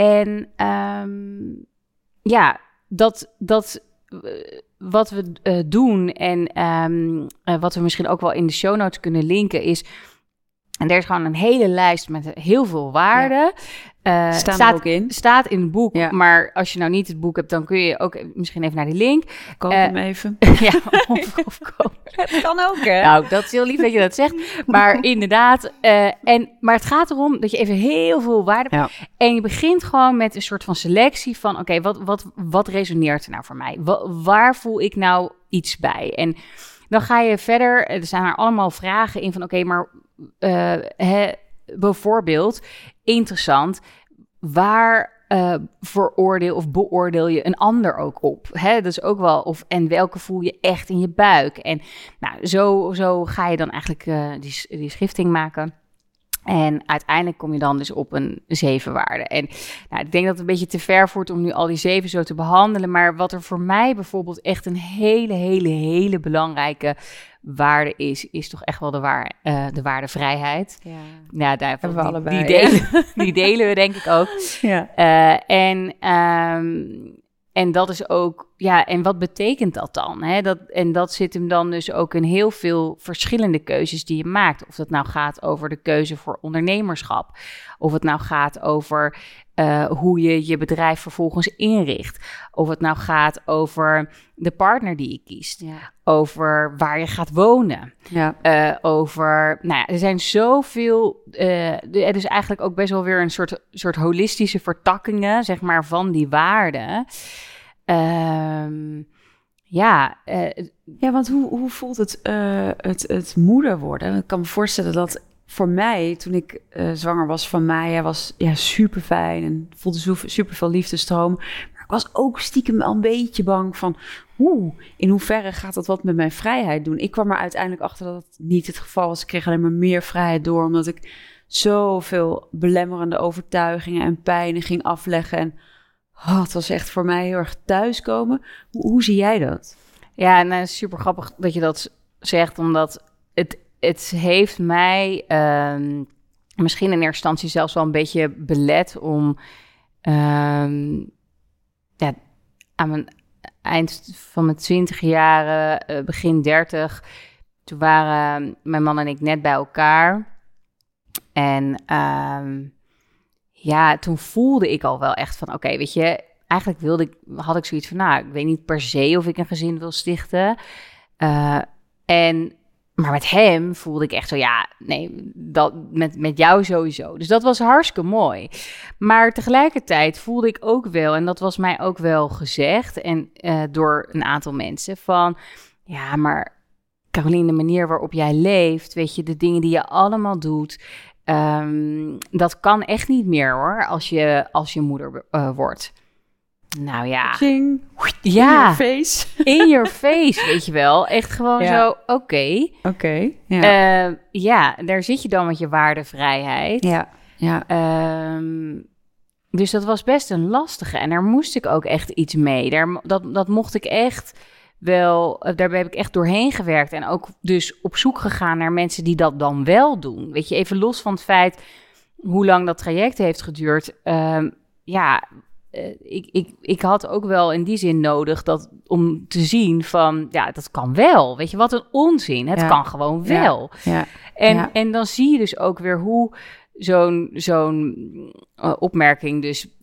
En ehm, ja, dat, dat eh, wat we eh, doen en ehm, eh, wat we misschien ook wel in de show notes kunnen linken is. En er is gewoon een hele lijst met heel veel waarden. Eh, staan staat, ook in. staat in het boek. Ja. Maar als je nou niet het boek hebt, dan kun je ook misschien even naar die link. Koop eh, hem even. ja, of, of kopen. Dat kan ook, hè? Nou, dat is heel lief dat je dat zegt. Maar inderdaad, eh, en, maar het gaat erom dat je even heel veel waarde... Ja. En je begint gewoon met een soort van selectie van... oké, wat, wat, wat resoneert er nou voor mij? Wa- waar voel ik nou iets bij? En dan ga je verder... Er zijn er allemaal vragen in van... oké, maar eh, bijvoorbeeld, interessant... waar eh, veroordeel of beoordeel je een ander ook op? Hè? Is ook wel... Of, en welke voel je echt in je buik? En nou, zo, zo ga je dan eigenlijk eh, die, die schifting maken. En uiteindelijk kom je dan dus op een zevenwaarde. En nou, ik denk dat het een beetje te ver voert om nu al die zeven zo te behandelen. Maar wat er voor mij bijvoorbeeld echt een hele, hele, hele belangrijke waarde is, is toch echt wel de, waar, eh, de waarde vrijheid. Ja. Ja, daar Hebben we die, allebei, Die delen, die delen we denk ik ook. Ja. Eh, en, ehm, en dat is ook, ja, en wat betekent dat dan? Hè? Dat, en dat zit hem dan dus ook in heel veel verschillende keuzes die je maakt. Of dat nou gaat over de keuze voor ondernemerschap, of het nou gaat over eh, hoe je je bedrijf vervolgens inricht, of het nou gaat over de partner die je kiest, Ja. over waar je gaat wonen. Ja. Eh, over, nou ja, er zijn zoveel, er is eigenlijk ook best wel weer een soort, soort holistische vertakkingen, zeg maar, van die waarden. Ehm, ja, Ja, want hoe, hoe voelt het, het, het moeder worden? Ik kan me voorstellen dat voor mij, toen ik uh, zwanger was van Maya, was ja, super fijn en voelde super veel liefdestroom. Maar ik was ook stiekem al een beetje bang van, hoe, in hoeverre gaat dat wat met mijn vrijheid doen? Ik kwam er uiteindelijk achter dat het niet het geval was. Ik kreeg alleen maar meer vrijheid door, omdat ik zoveel belemmerende overtuigingen en pijnen ging afleggen. En oh, het was echt voor mij heel erg thuiskomen. Hoe, hoe zie jij dat? Ja, nou, super grappig dat je dat zegt, omdat het, het heeft mij um, misschien in eerste instantie zelfs wel een beetje belet om um, ja, aan mijn eind van mijn twintig jaren, uh, begin dertig, toen waren mijn man en ik net bij elkaar. En um, ja, toen voelde ik al wel echt van, oké, weet je, eigenlijk wilde ik, had ik zoiets van, nou, ik weet niet per se of ik een gezin wil stichten. Uh, en, maar met hem voelde ik echt zo, ja, nee, dat, met, met jou sowieso. Dus dat was hartstikke mooi. Maar tegelijkertijd voelde ik ook wel, en dat was mij ook wel gezegd, en uh, door een aantal mensen, van, ja, maar Caroline, de manier waarop jij leeft, weet je, de dingen die je allemaal doet, Um, dat kan echt niet meer hoor, als je, als je moeder uh, wordt. Nou ja. Zing. Ja. In your face. In your face, weet je wel. Echt gewoon ja. zo, oké. Okay. Oké, okay, ja. Uh, ja, daar zit je dan met je waardevrijheid. Ja, ja. Um, dus dat was best een lastige. En daar moest ik ook echt iets mee. Daar, dat, dat mocht ik echt wel, eh, daarbij heb ik echt doorheen gewerkt. En ook dus op zoek gegaan naar mensen die dat dan wel doen. Weet je, even los van het feit hoe lang dat traject heeft geduurd. Um, ja, uh, ik, ik, ik had ook wel in die zin nodig dat, om te zien van, ja, dat kan wel. Weet je, wat een onzin. Het ja. kan gewoon wel. Ja. ja. En, en dan zie je dus ook weer hoe zo'n zo'n uh, opmerking dus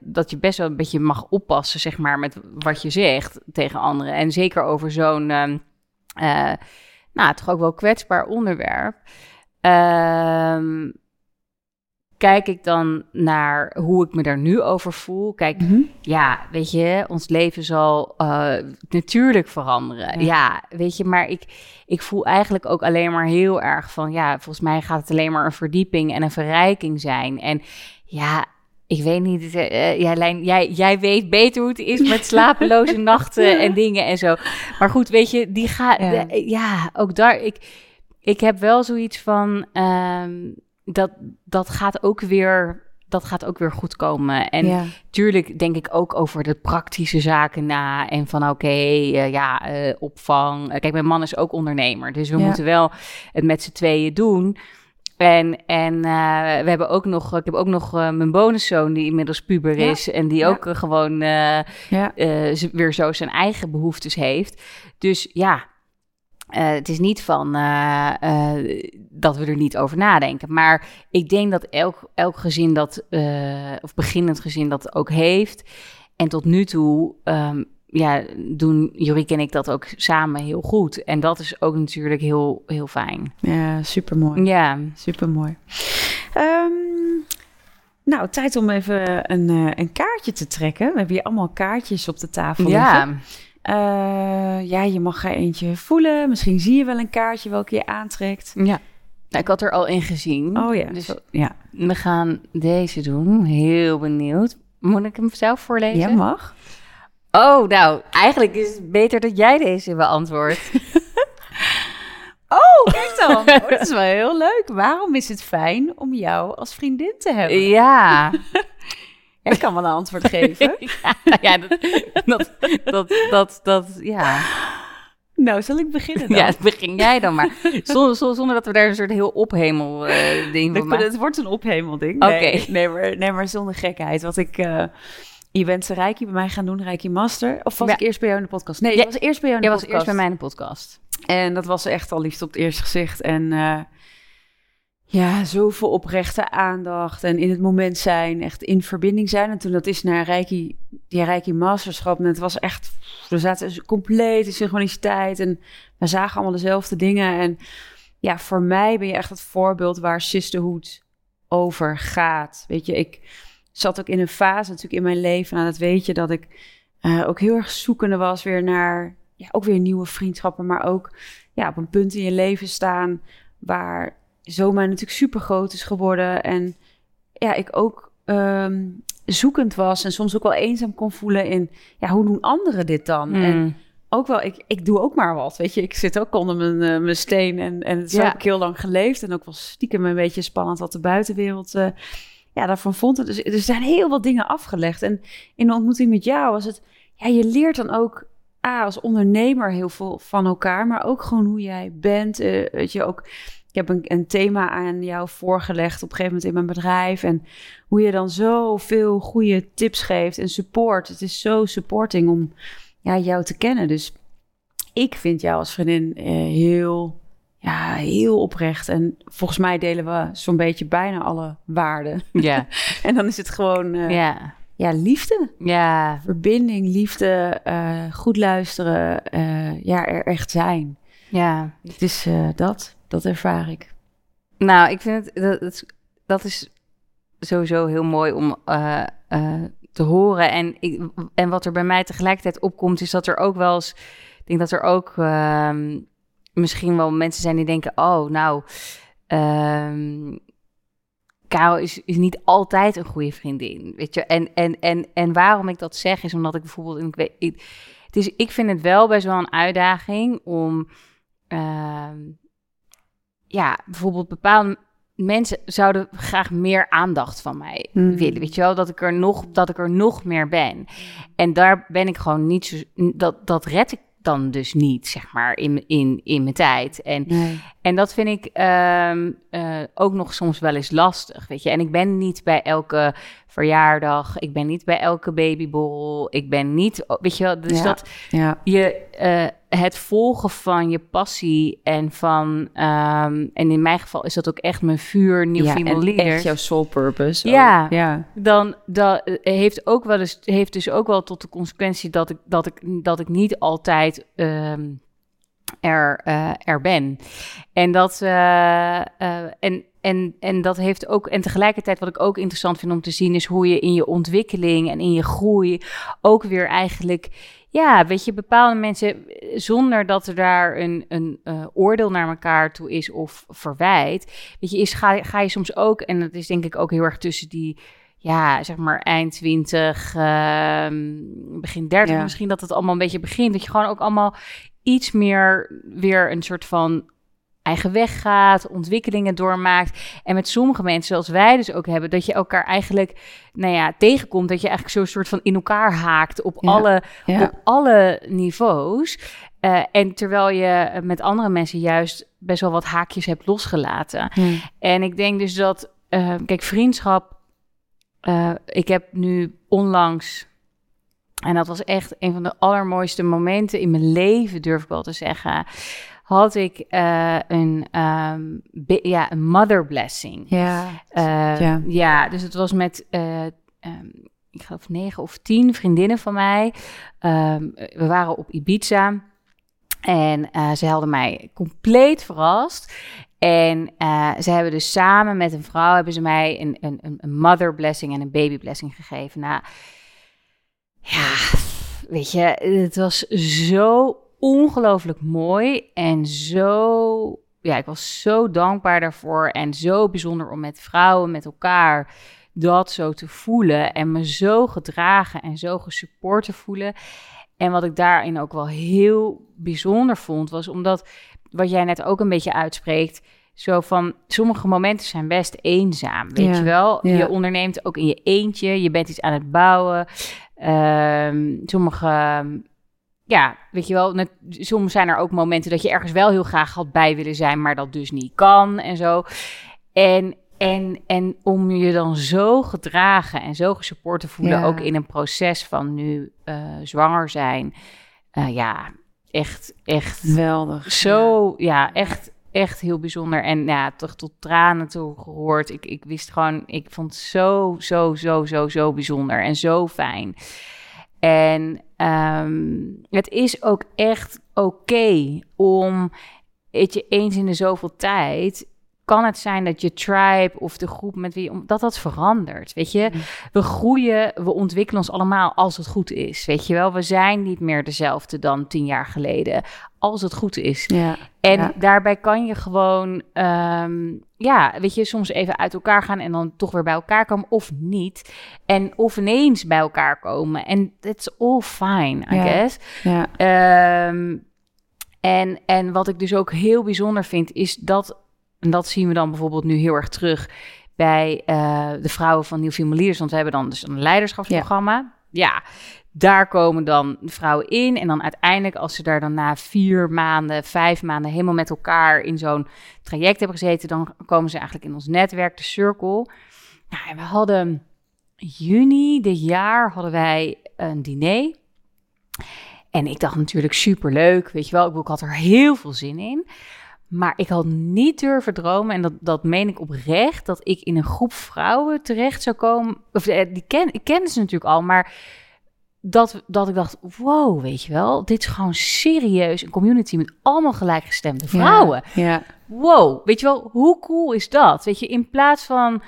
dat je best wel een beetje mag oppassen, zeg maar, met wat je zegt tegen anderen. En zeker over zo'n, uh, nou, toch ook wel kwetsbaar onderwerp. Uh, kijk ik dan naar hoe ik me daar nu over voel. Kijk, mm -hmm. ja, weet je, ons leven zal uh, natuurlijk veranderen. Ja. ja. weet je, maar ik, ik voel eigenlijk ook alleen maar heel erg van, ja, volgens mij gaat het alleen maar een verdieping en een verrijking zijn. En ja, ik weet niet, uh, jij, jij, jij weet beter hoe het is met slapeloze nachten en dingen en zo. Maar goed, weet je, die gaat, ja. ja. ook daar, ik, ik heb wel zoiets van, um, dat, dat gaat ook weer, dat gaat ook weer goed komen. En ja. tuurlijk denk ik ook over de praktische zaken na en van oké, okay, uh, ja, uh, opvang. kijk, mijn man is ook ondernemer, dus we ja. moeten wel het met z'n tweeën doen. En, en uh, we hebben ook nog, ik heb ook nog mijn bonuszoon die inmiddels puber is. Ja. En die ook gewoon weer zo zijn eigen behoeftes heeft. Dus ja, het is niet van dat we er niet over nadenken. Maar ik denk dat elk, elk gezin dat, of beginnend gezin dat ook heeft. En tot nu toe um, ja, doen Jorik en ik dat ook samen heel goed. En dat is ook natuurlijk heel, heel fijn. Ja, supermooi. Ja. Supermooi. Um, nou, tijd om even een, een kaartje te trekken. We hebben hier allemaal kaartjes op de tafel ja. liggen. Uh, ja, je mag er eentje voelen. Misschien zie je wel een kaartje welke je aantrekt. Ja. Nou, ik had er al in gezien. Oh ja. Dus ja. we gaan deze doen. Heel benieuwd. Moet ik hem zelf voorlezen? Ja, mag. Oh, nou, eigenlijk is het beter dat jij deze beantwoordt. oh, kijk dan. Oh, dat is wel heel leuk. Waarom is het fijn om jou als vriendin te hebben? Ja. Ik kan wel een antwoord geven. ja, ja dat, dat, dat, dat, dat, ja. Nou, zal ik beginnen dan? Ja, begin jij dan maar. Zonder, zonder dat we daar een soort heel ophemel uh, ding van maken. Het wordt een ophemel ding. Oké. Nee, nee, maar, nee, maar zonder gekheid. Wat ik... Uh, je bent Reiki bij mij gaan doen, Reiki Master. Of was Ja. ik eerst bij jou in de podcast? Nee, Ja, ik was eerst bij jou in Jij de was eerst podcast. bij mij in de podcast. En dat was echt al liefde op het eerste gezicht. En eh, ja, zoveel oprechte aandacht. En in het moment zijn, echt in verbinding zijn. En toen dat is naar Reiki, die Reiki Masterschap. En het was echt, we zaten compleet in synchroniciteit. En we zagen allemaal dezelfde dingen. En ja, voor mij ben je echt het voorbeeld waar Sisterhood over gaat. Weet je, ik zat ook in een fase natuurlijk in mijn leven. Nou, dat weet je, dat ik eh, ook heel erg zoekende was weer naar... Ja, ook weer nieuwe vriendschappen, maar ook ja, op een punt in je leven staan waar zomaar natuurlijk super groot is geworden. En ja, ik ook ehm, zoekend was en soms ook wel eenzaam kon voelen in, ja, hoe doen anderen dit dan? Mm. En ook wel, ik, ik doe ook maar wat, weet je. Ik zit ook onder mijn, eh, mijn steen en, en zo Ja. heb ik heel lang geleefd. En ook wel stiekem een beetje spannend wat de buitenwereld, eh, ja, daarvan vond. het. Dus er zijn heel wat dingen afgelegd. En in de ontmoeting met jou was het, ja, je leert dan ook, ah, als ondernemer heel veel van elkaar, maar ook gewoon hoe jij bent. eh, weet je, ook, heb een, een thema aan jou voorgelegd op een gegeven moment in mijn bedrijf. En hoe je dan zoveel goede tips geeft en support. Het is zo supporting om ja, jou te kennen. Dus ik vind jou als vriendin eh, heel, ja, heel oprecht. En volgens mij delen we zo'n beetje bijna alle waarden. Ja, En dan is het gewoon eh, ja. ja, liefde. ja, Verbinding, liefde, eh, goed luisteren. ja, er echt zijn. ja. Het is eh, dat. Dat ervaar ik. Nou, ik vind het, dat, dat, is sowieso heel mooi om eh, eh, te horen. En, ik, en wat er bij mij tegelijkertijd opkomt, is dat er ook wel eens, ik denk dat er ook ehm, misschien wel mensen zijn die denken, oh, nou, ehm Karel is, is niet altijd een goede vriendin, weet je. En, en, en, en waarom ik dat zeg, is omdat ik bijvoorbeeld, ik weet, ik, het is, ik vind het wel best wel een uitdaging om, ehm, ja, bijvoorbeeld bepaalde mensen zouden graag meer aandacht van mij Hmm. willen, weet je wel, dat ik er nog, dat ik er nog meer ben. En daar ben ik gewoon niet zo, dat, dat red ik dan dus niet, zeg maar, in, in, in mijn tijd. En Nee. en dat vind ik ehm, eh, ook nog soms wel eens lastig, weet je. En ik ben niet bij elke verjaardag, ik ben niet bij elke babyborrel, ik ben niet, weet je wel. Dus Ja. dat Ja. je eh, het volgen van je passie en van, ehm, en in mijn geval is dat ook echt mijn vuur, nieuw ja, female leader. echt jouw soul purpose. Ja. Ja. Dan dat eh, heeft ook wel eens heeft dus ook wel tot de consequentie dat ik dat ik dat ik niet altijd ehm, er, eh, er ben. En dat en en, en dat heeft ook, en tegelijkertijd wat ik ook interessant vind om te zien, is hoe je in je ontwikkeling en in je groei ook weer eigenlijk, ja, weet je, bepaalde mensen, zonder dat er daar een, een eh, oordeel naar elkaar toe is of verwijt, weet je, is, ga, ga je soms ook, en dat is denk ik ook heel erg tussen die, ja, zeg maar eind 20, ehm, begin 30 Ja. misschien, dat het allemaal een beetje begint, dat je gewoon ook allemaal iets meer weer een soort van eigen weg gaat, ontwikkelingen doormaakt. En met sommige mensen, zoals wij dus ook hebben, dat je elkaar eigenlijk, nou ja, tegenkomt, dat je eigenlijk zo'n soort van in elkaar haakt op, Ja. alle, Ja. op alle niveaus. Eh, en terwijl je met andere mensen juist best wel wat haakjes hebt losgelaten. En ik denk dus dat, eh, kijk, vriendschap. eh, ik heb nu onlangs, en dat was echt een van de allermooiste momenten in mijn leven, durf ik wel te zeggen. Had ik eh, een, ehm, ja, een mother blessing. Ja. Eh, Ja. ja. dus het was met, eh, ehm, ik geloof negen of tien vriendinnen van mij. Ehm, we waren op Ibiza. En ze hadden mij compleet verrast. En ze hebben dus samen met een vrouw hebben ze mij een, een, een- een mother blessing en een baby blessing gegeven. Nou, ja, weet je, het was zo ongelooflijk mooi en zo, ja, ik was zo dankbaar daarvoor en zo bijzonder om met vrouwen, met elkaar dat zo te voelen en me zo gedragen en zo gesupport te voelen. En wat ik daarin ook wel heel bijzonder vond, was omdat wat jij net ook een beetje uitspreekt, zo van sommige momenten zijn best eenzaam, weet Ja, je wel? ja. Je onderneemt ook in je eentje, je bent iets aan het bouwen. Ehm, sommige, ja, weet je wel, net, soms zijn er ook momenten dat je ergens wel heel graag had bij willen zijn, maar dat dus niet kan en zo. En, en, en om je dan zo gedragen en zo gesupport te voelen, Ja. ook in een proces van nu eh, zwanger zijn, eh, ja, echt, echt Geweldig. zo, ja, echt, echt heel bijzonder. En ja, toch tot tranen toe gehoord. Ik, ik wist gewoon, ik vond het zo, zo, zo, zo, zo bijzonder en zo fijn. En ehm, het is ook echt oké om, weet je, eens in de zoveel tijd kan het zijn dat je tribe of de groep met wie dat dat verandert, weet je. Mm. We groeien, we ontwikkelen ons allemaal als het goed is, weet je wel. We zijn niet meer dezelfde dan tien jaar geleden, als het goed is. Ja. En Ja. daarbij kan je gewoon, ehm, ja, weet je, soms even uit elkaar gaan en dan toch weer bij elkaar komen of niet. En of ineens bij elkaar komen. En that's all fine, I Ja. guess. Ja. Ehm, en, en wat ik dus ook heel bijzonder vind, is dat, en dat zien we dan bijvoorbeeld nu heel erg terug bij eh, de vrouwen van Nieuw Female Leaders, want we hebben dan dus een leiderschapsprogramma. Ja. daar komen dan de vrouwen in en dan uiteindelijk als ze daar dan na vier maanden, vijf maanden helemaal met elkaar in zo'n traject hebben gezeten, dan komen ze eigenlijk in ons netwerk, de Circle. Nou, en we hadden juni dit jaar hadden wij een diner. En ik dacht natuurlijk superleuk, weet je wel. Ik had er heel veel zin in. Maar ik had niet durven dromen, en dat, dat meen ik oprecht, dat ik in een groep vrouwen terecht zou komen. Of eh, die ken, ik kende ze natuurlijk al, maar dat, dat ik dacht, wow, weet je wel, dit is gewoon serieus een community met allemaal gelijkgestemde vrouwen. Ja. Wow, weet je wel, hoe cool is dat? Weet je, in plaats van,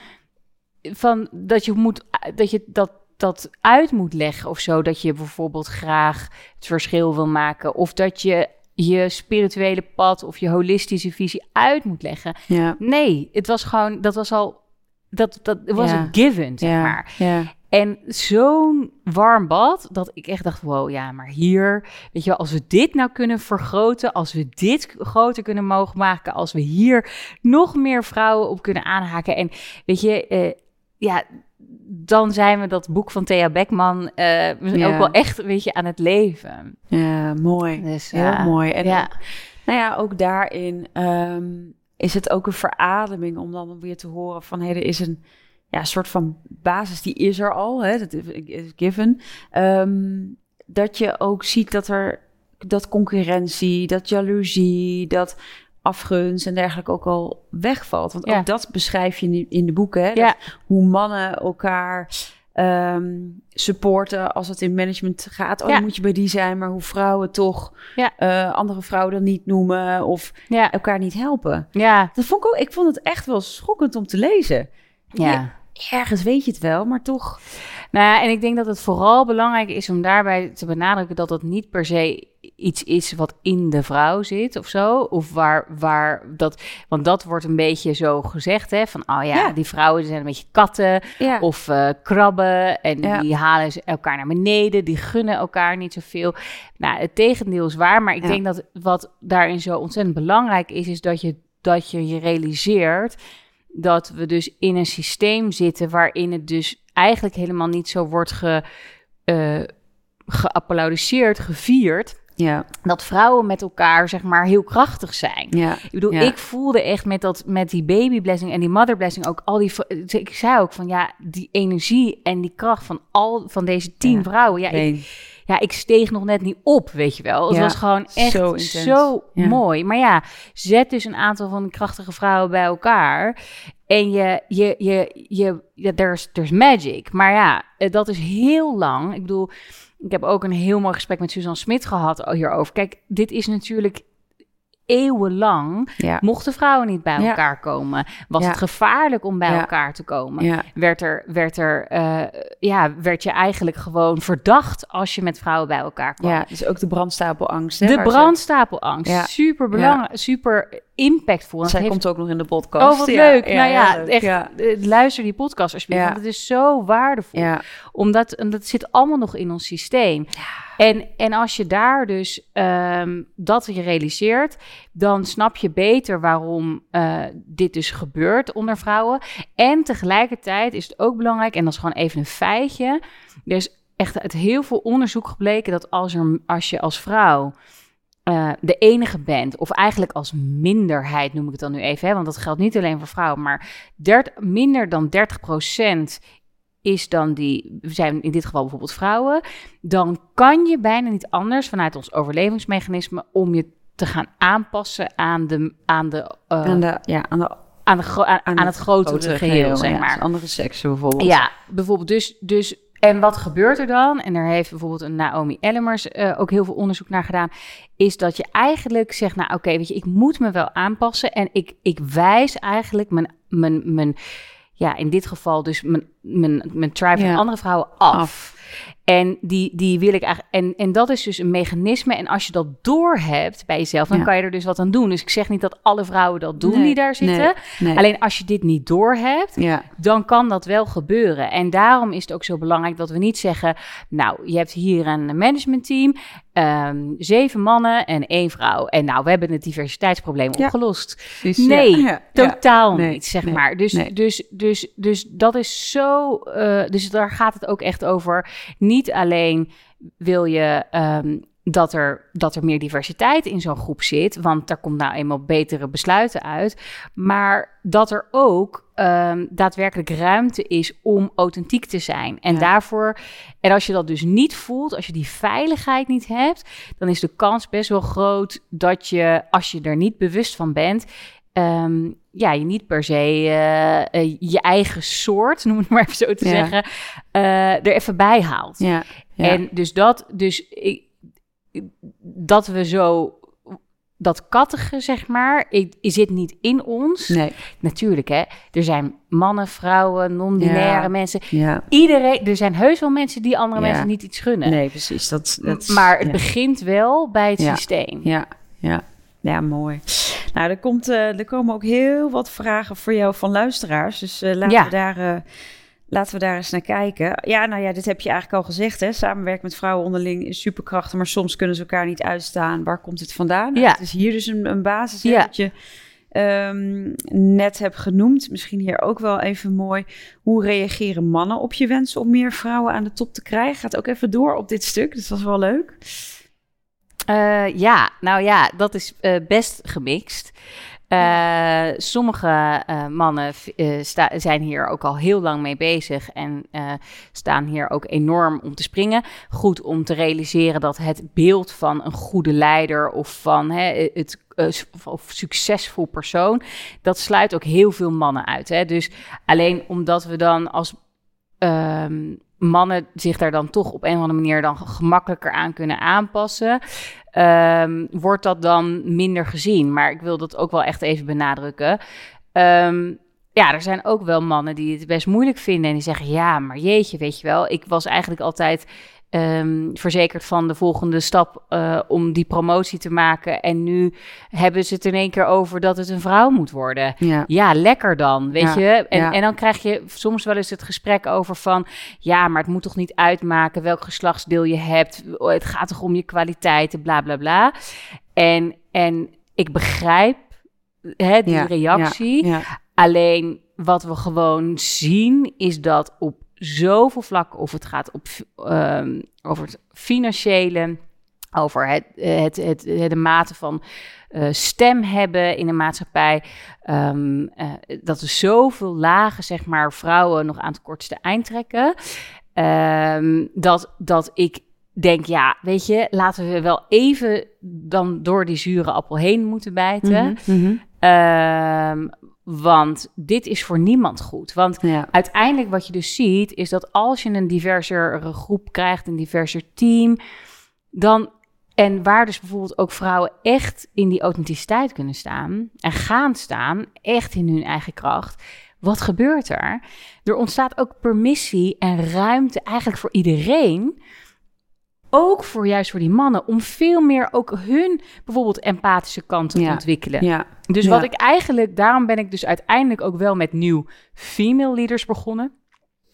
van dat je moet, dat je dat, dat uit moet leggen of zo, dat je bijvoorbeeld graag het verschil wil maken, of dat je je spirituele pad of je holistische visie uit moet leggen. Ja. Nee, het was gewoon, dat was al, dat, dat was Ja. een given, zeg Ja. maar. Ja. En zo'n warm bad, dat ik echt dacht, wow, ja, maar hier, weet je wel, als we dit nou kunnen vergroten, als we dit groter kunnen mogen maken, als we hier nog meer vrouwen op kunnen aanhaken. En weet je, eh, ja, dan zijn we dat boek van Thea Beckman eh, Ja. ook wel echt, weet je, aan het leven. Ja, mooi. Dus, Heel ja. mooi. En ja. nou ja, ook daarin ehm, is het ook een verademing om dan weer te horen van... hé, er is een ja, soort van basis, die is er al, hè, dat is given. Ehm, dat je ook ziet dat er dat concurrentie, dat jaloezie, dat afgunst en dergelijke ook al wegvalt. Want Ja. ook dat beschrijf je in- in de boeken, hè? Ja. Hoe mannen elkaar ehm, supporten als het in management gaat. Oh, Ja. dan moet je bij die zijn, maar hoe vrouwen toch eh, andere vrouwen dan niet noemen of elkaar niet helpen. ja, Dat vond ik ook, ik vond het echt wel schokkend om te lezen. ja. Ergens weet je het wel, maar toch. Nou ja, en ik denk dat het vooral belangrijk is om daarbij te benadrukken dat het niet per se iets is wat in de vrouw zit of zo. Of waar, waar dat, want dat wordt een beetje zo gezegd, hè, van oh ja, Ja. die vrouwen zijn een beetje katten Ja, of eh, krabben en Ja. die halen ze elkaar naar beneden, die gunnen elkaar niet zoveel. Nou, het tegendeel is waar, maar ik denk dat wat daarin zo ontzettend belangrijk is, is dat je dat je, je realiseert dat we dus in een systeem zitten waarin het dus eigenlijk helemaal niet zo wordt ge, geapplaudisseerd, gevierd, ja, dat vrouwen met elkaar zeg maar heel krachtig zijn. ja. Ik bedoel, Ja. ik voelde echt met, dat, met die baby blessing en die mother blessing ook al die... Ik zei ook van ja, die energie en die kracht van al van deze tien vrouwen. Ja ik. Ja, ik steeg nog net niet op, weet je wel. Het Ja, was gewoon echt zo zo. Ja. mooi. Maar ja, zet dus een aantal van die krachtige vrouwen bij elkaar. En je, je, je, je, ja, there's, there's magic. Maar ja, eh, dat is heel lang. Ik bedoel, ik heb ook een heel mooi gesprek met Suzanne Smit gehad hierover. Kijk, dit is natuurlijk eeuwenlang. Ja, Mochten vrouwen niet bij Ja. elkaar komen, was Ja. het gevaarlijk om bij Ja. elkaar te komen ja, werd er, werd er, eh, ja, werd je eigenlijk gewoon verdacht als je met vrouwen bij elkaar kwam. ja. Dus ook de brandstapelangst. Hè, de brandstapelangst, Ja. super belangrijk, super impactvol. En Zij heeft- komt ook nog in de podcast. Oh, wat Ja, leuk. nou ja, echt, Ja, eh, luister die podcast alsjeblieft, Ja. want het is zo waardevol. ja, Omdat en dat zit allemaal nog in ons systeem. En, en als je daar dus ehm, dat je realiseert, dan snap je beter waarom eh, dit dus gebeurt onder vrouwen. En tegelijkertijd is het ook belangrijk, en dat is gewoon even een feitje. Er is echt uit heel veel onderzoek gebleken dat als, er, als je als vrouw eh, de enige bent, of eigenlijk als minderheid noem ik het dan nu even, hè, want dat geldt niet alleen voor vrouwen, maar minder dan 30% is dan die, zijn in dit geval bijvoorbeeld vrouwen, dan kan je bijna niet anders vanuit ons overlevingsmechanisme om je te gaan aanpassen aan, de, aan, de, eh, aan, de, ja, aan, de, aan, de aan, aan aan het grotere, geheel, zeg ja, maar. Andere seksen bijvoorbeeld. Ja, bijvoorbeeld. Dus, dus en wat gebeurt er dan? En daar heeft bijvoorbeeld een Naomi Ellemers uh, ook heel veel onderzoek naar gedaan. Is dat je eigenlijk zegt, nou oké, weet je, ik moet me wel aanpassen. En ik, ik wijs eigenlijk mijn, mijn, mijn ja, in dit geval dus mijn, mijn, mijn tribe van andere vrouwen af. En die, die wil ik eigenlijk. En, en dat is dus een mechanisme. En als je dat doorhebt bij jezelf, dan kan je er dus wat aan doen. Dus ik zeg niet dat alle vrouwen dat doen die daar zitten. Alleen als je dit niet doorhebt, ja. dan kan dat wel gebeuren. En daarom is het ook zo belangrijk dat we niet zeggen: Nou, je hebt hier een managementteam. Um, zeven mannen en één vrouw. En nou, we hebben het diversiteitsprobleem opgelost. nee, totaal niet, zeg maar. Dus, dus, dus, dus dat is zo. Uh, dus daar gaat het ook echt over. Niet alleen wil je um, dat, er, dat er meer diversiteit in zo'n groep zit, want daar komt nou eenmaal betere besluiten uit. Maar dat er ook um, daadwerkelijk ruimte is om authentiek te zijn. En daarvoor, en als je dat dus niet voelt, als je die veiligheid niet hebt, dan is de kans best wel groot dat je, als je er niet bewust van bent, um, ja, je niet per se uh, uh, je eigen soort, noem het maar even zo te zeggen, uh, er even bij haalt. Ja. En dus dat, dus ik, dat we zo dat kattige, zeg maar, zit niet in ons. Nee. Natuurlijk, hè. Er zijn mannen, vrouwen, non-binaire mensen. Ja. Iedereen, er zijn heus wel mensen die andere mensen niet iets gunnen. Nee, precies. Dat, dat, maar het begint wel bij het systeem. Ja, ja. Ja, mooi. Nou, er, komt, uh, er komen ook heel wat vragen voor jou van luisteraars. Dus uh, laten, we daar, uh, laten we daar eens naar kijken. Ja, nou ja, dit heb je eigenlijk al gezegd. Hè? Samenwerken met vrouwen onderling is superkrachtig, maar soms kunnen ze elkaar niet uitstaan. Waar komt het vandaan? Nou, ja. Het is hier dus een, een basis ja. dat je um, net hebt genoemd. Misschien hier ook wel even mooi. Hoe reageren mannen op je wensen om meer vrouwen aan de top te krijgen? Gaat ook even door op dit stuk. Dus dat was wel leuk. Uh, ja, nou ja, dat is uh, best gemixt. Uh, sommige mannen zijn hier ook al heel lang mee bezig en staan hier ook enorm om te springen. Goed om te realiseren dat het beeld van een goede leider of van hè, het of succesvol persoon, dat sluit ook heel veel mannen uit. Hè? Dus alleen omdat we dan als um, mannen zich daar dan toch op een of andere manier dan gemakkelijker aan kunnen aanpassen, um, wordt dat dan minder gezien. Maar ik wil dat ook wel echt even benadrukken. Um, ja, er zijn ook wel mannen die het best moeilijk vinden en die zeggen: Ja, maar jeetje, weet je wel, ik was eigenlijk altijd um, verzekerd van de volgende stap uh, om die promotie te maken. En nu hebben ze het in één keer over dat het een vrouw moet worden. Ja, ja lekker dan, weet je. En, ja. en dan krijg je soms wel eens het gesprek over van... ja, maar het moet toch niet uitmaken welk geslachtsdeel je hebt. Het gaat toch om je kwaliteiten, bla, bla, bla. En, en ik begrijp hè, die reactie. Alleen wat we gewoon zien is dat op zoveel vlakken. Of het gaat op, um, over het financiële, over het, het, het, de mate van uh, stem hebben in de maatschappij. Um, uh, dat er zoveel lagen, zeg maar, vrouwen nog aan het kortste eind trekken. Um, dat, dat ik denk, ja, weet je, laten we wel even dan door die zure appel heen moeten bijten. Mm -hmm. um, want dit is voor niemand goed. Want uiteindelijk wat je dus ziet, is dat als je een diversere groep krijgt, een diverser team, dan. En waar dus bijvoorbeeld ook vrouwen echt in die authenticiteit kunnen staan en gaan staan, echt in hun eigen kracht. Wat gebeurt er? Er ontstaat ook permissie en ruimte eigenlijk voor iedereen ook voor juist voor die mannen, om veel meer ook hun bijvoorbeeld empathische kant te ontwikkelen. Ja. Dus wat ik eigenlijk, daarom ben ik dus uiteindelijk ook wel met nieuw female leaders begonnen.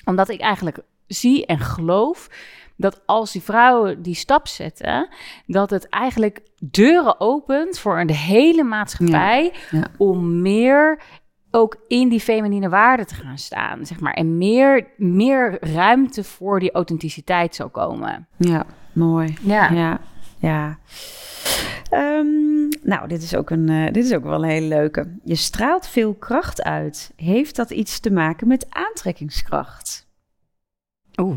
Omdat ik eigenlijk zie en geloof dat als die vrouwen die stap zetten, dat het eigenlijk deuren opent voor een hele maatschappij om meer ook in die feminine waarde te gaan staan, zeg maar. En meer, meer ruimte voor die authenticiteit zal komen. Ja. Mooi. Ja. Ja. ja. Um, nou, dit is, ook een, uh, dit is ook wel een hele leuke. Je straalt veel kracht uit. Heeft dat iets te maken met aantrekkingskracht? Oeh.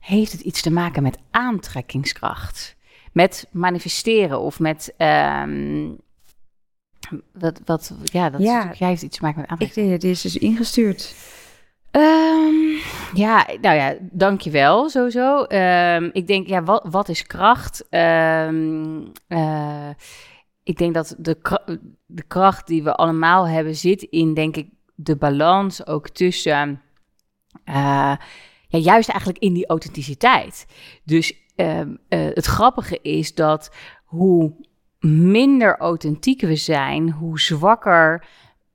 Heeft het iets te maken met aantrekkingskracht? Met manifesteren of met. Um, wat, wat, ja, dat ja. Is, jij heeft iets te maken met aantrekkingskracht. Ik, dit is dus ingestuurd. Um, Ja, nou ja, dankjewel sowieso. Um, ik denk, ja, wat, wat is kracht? Um, uh, ik denk dat de, de kracht die we allemaal hebben zit in, denk ik, de balans ook tussen, uh, ja, juist eigenlijk in die authenticiteit. Dus uh, het grappige is dat hoe minder authentiek we zijn, hoe zwakker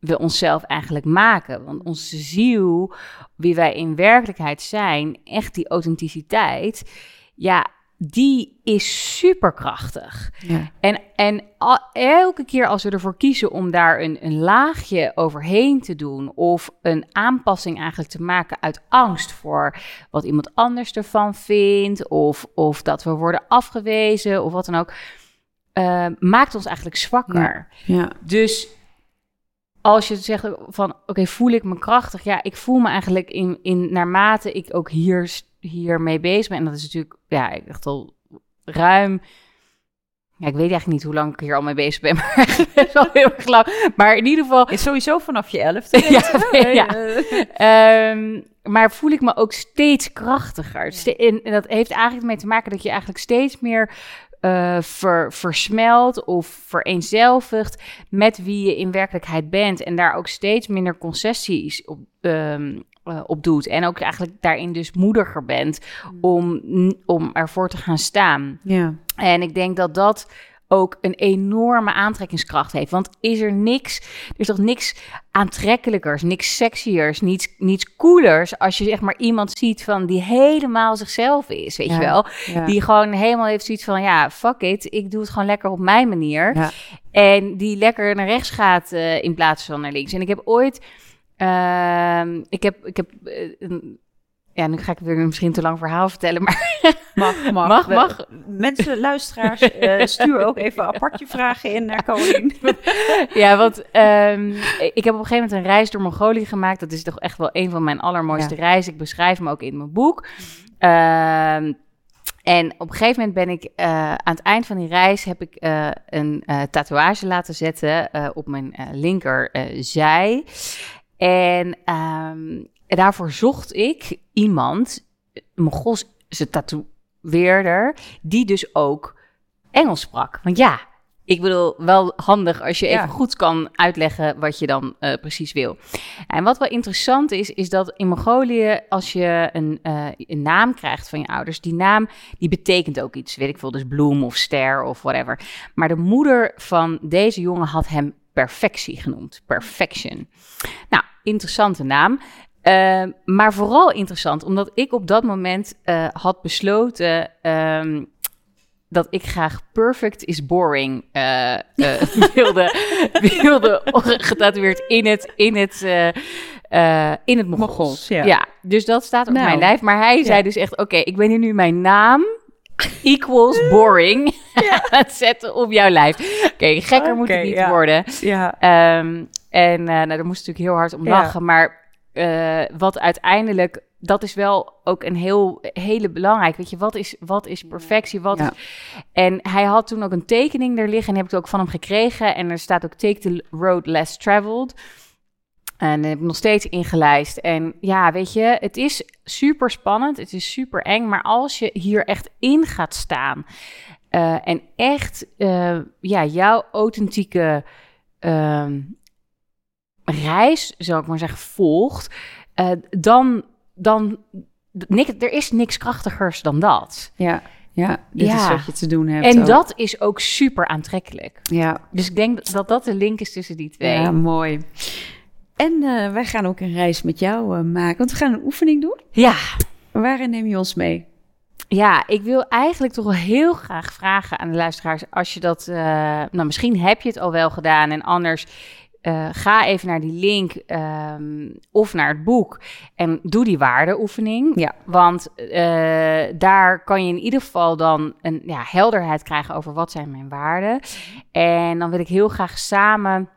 we onszelf eigenlijk maken. Want onze ziel, wie wij in werkelijkheid zijn, echt die authenticiteit, ja, die is superkrachtig. Ja. En, en elke keer als we ervoor kiezen om daar een, een laagje overheen te doen, of een aanpassing eigenlijk te maken uit angst voor wat iemand anders ervan vindt, of, of dat we worden afgewezen, of wat dan ook, uh, maakt ons eigenlijk zwakker. Ja. ja. Dus als je zegt van, oké, voel ik me krachtig? Ja, ik voel me eigenlijk in, in naarmate ik ook hier, hier mee bezig ben. En dat is natuurlijk, ja, ik dacht al ruim... Ja, ik weet eigenlijk niet hoe lang ik hier al mee bezig ben, maar het is wel heel erg lang. Maar in ieder geval... Is sowieso vanaf je elfde. ja, ja. Um, maar voel ik me ook steeds krachtiger. En, en dat heeft eigenlijk mee te maken dat je eigenlijk steeds meer uh, ver, versmelt of vereenzelvigt met wie je in werkelijkheid bent. En daar ook steeds minder concessies op, um, uh, op doet. En ook eigenlijk daarin dus moediger bent mm. om, om ervoor te gaan staan. Ja. En ik denk dat dat ook een enorme aantrekkingskracht heeft. Want is er niks, er is toch niks aantrekkelijkers, niks sexiers, niets, niets coolers als je zeg maar iemand ziet van die helemaal zichzelf is, weet je wel? Die gewoon helemaal heeft zoiets van, ja, fuck it, ik doe het gewoon lekker op mijn manier. Ja. En die lekker naar rechts gaat uh, in plaats van naar links. En ik heb ooit... Uh, ik heb, ik heb uh, ja, nu ga ik weer misschien te lang verhaal vertellen, maar... Mag, mag. mag, mag. Mensen, luisteraars, uh, stuur ook even apartje vragen in naar Colin. ja, want um, ik heb op een gegeven moment een reis door Mongolië gemaakt. Dat is toch echt wel een van mijn allermooiste reizen. Ik beschrijf hem ook in mijn boek. Um, en op een gegeven moment ben ik uh, aan het eind van die reis heb ik uh, een uh, tatoeage laten zetten op mijn linkerzij. En um, daarvoor zocht ik iemand, Mongoolse tatoeëerder, die dus ook Engels sprak. Want ja, ik bedoel, wel handig als je even goed kan uitleggen wat je dan uh, precies wil. En wat wel interessant is, is dat in Mongolië, als je een, uh, een, naam krijgt van je ouders, die naam die betekent ook iets. Weet ik veel, dus bloem of ster of whatever. Maar de moeder van deze jongen had hem perfectie genoemd. Perfection. Nou, interessante naam. Uh, maar vooral interessant, omdat ik op dat moment uh, had besloten um, dat ik graag perfect is boring uh, wilde, wilde getatoeëerd in het, in het, in het Mongols. Ja. ja. dus dat staat op nou, mijn lijf. Maar hij zei dus echt, oké, okay, ik ben hier nu mijn naam equals boring ja. het zetten op jouw lijf. Oké, okay, gekker okay, moet het niet worden. Ja. Um, en nou, daar moest ik natuurlijk heel hard om lachen, maar uh, wat uiteindelijk, dat is wel ook een heel hele belangrijk. Weet je, wat is, wat is perfectie? Wat is... En hij had toen ook een tekening er liggen en heb ik ook van hem gekregen. En er staat ook Take the Road Less Traveled. En heb ik nog steeds ingelijst. En ja, weet je, het is super spannend. Het is super eng. Maar als je hier echt in gaat staan. Uh, en echt uh, ja, jouw authentieke uh, reis, zou ik maar zeggen, volgt, uh, dan, dan niks, er is niks krachtigers dan dat. Ja. Ja, dit ja. is wat je te doen hebt. En dat is ook super aantrekkelijk. Ja. Dus ik denk dat dat de link is tussen die twee. Ja, mooi. En uh, wij gaan ook een reis met jou uh, maken, want we gaan een oefening doen. Ja. Waarin neem je ons mee? Ja, ik wil eigenlijk toch wel heel graag vragen aan de luisteraars, als je dat, uh, nou misschien heb je het al wel gedaan en anders uh, ga even naar die link um, of naar het boek en doe die waardeoefening. Ja. Want uh, daar kan je in ieder geval dan een ja, helderheid krijgen over wat zijn mijn waarden. En dan wil ik heel graag samen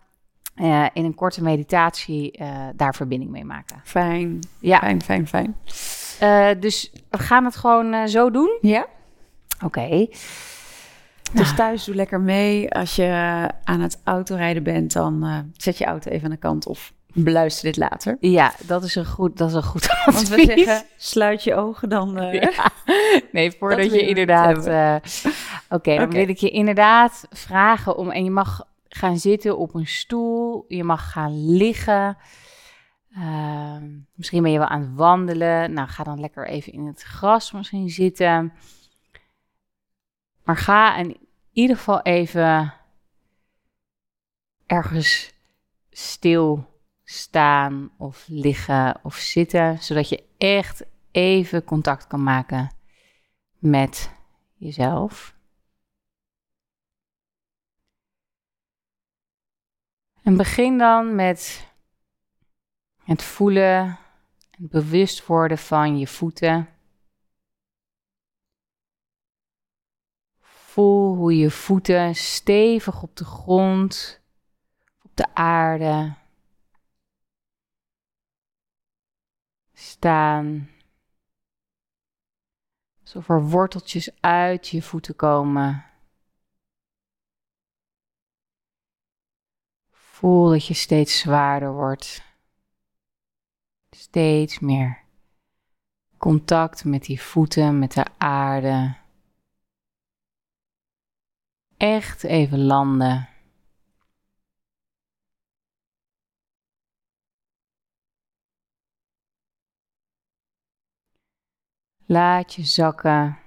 uh, in een korte meditatie daar verbinding mee maken. Fijn, ja. fijn, fijn, fijn. dus we gaan het gewoon zo doen? Ja. Oké. Okay. Dus thuis doe lekker mee. Als je aan het autorijden bent, dan uh, zet je auto even aan de kant of beluister dit later. Ja, dat is een goed, dat is een goed advies. Want we zeggen, sluit je ogen dan... Uh, ja. Nee, voordat je inderdaad... uh, Oké, dan wil ik je inderdaad vragen om... En je mag gaan zitten op een stoel. Je mag gaan liggen. Ehm, misschien ben je wel aan het wandelen. Nou, ga dan lekker even in het gras misschien zitten. Maar ga in ieder geval even ergens stil staan of liggen of zitten, zodat je echt even contact kan maken met jezelf. En begin dan met het voelen, het bewust worden van je voeten. Voel hoe je voeten stevig op de grond, op de aarde staan. Alsof er worteltjes uit je voeten komen. Voel dat je steeds zwaarder wordt. Steeds meer contact met die voeten, met de aarde. Echt even landen. Laat je zakken.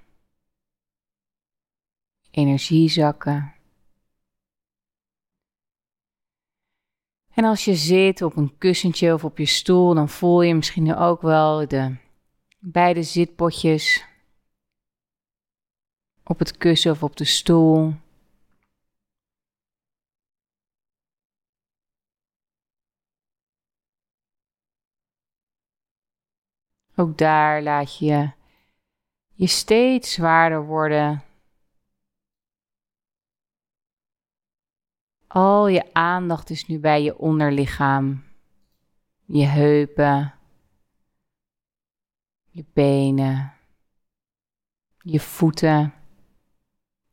Energie zakken. En als je zit op een kussentje of op je stoel, dan voel je misschien ook wel de beide zitpotjes op het kussen of op de stoel. Ook daar laat je je steeds zwaarder worden. Al je aandacht is nu bij je onderlichaam, je heupen, je benen, je voeten,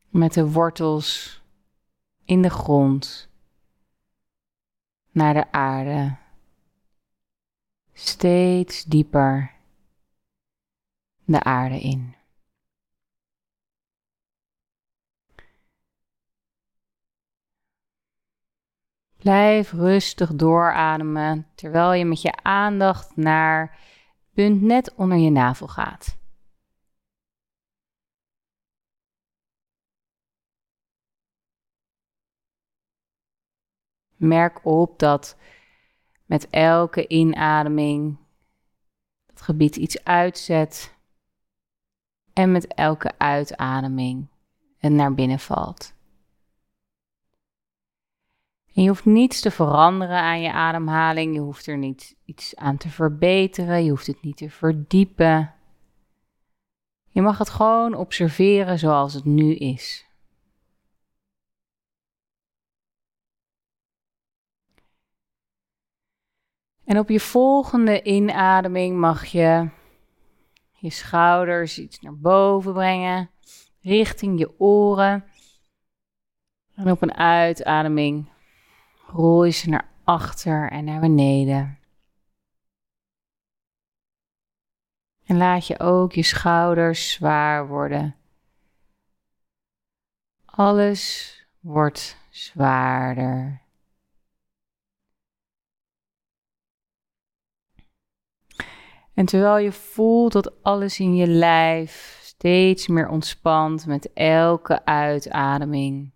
met de wortels in de grond, naar de aarde, steeds dieper de aarde in. Blijf rustig doorademen terwijl je met je aandacht naar het punt net onder je navel gaat. Merk op dat met elke inademing het gebied iets uitzet en met elke uitademing het naar binnen valt. En je hoeft niets te veranderen aan je ademhaling, je hoeft er niet iets aan te verbeteren, je hoeft het niet te verdiepen. Je mag het gewoon observeren zoals het nu is. En op je volgende inademing mag je je schouders iets naar boven brengen, richting je oren. En op een uitademing rol ze naar achter en naar beneden. En laat je ook je schouders zwaar worden. Alles wordt zwaarder. En terwijl je voelt dat alles in je lijf steeds meer ontspant met elke uitademing.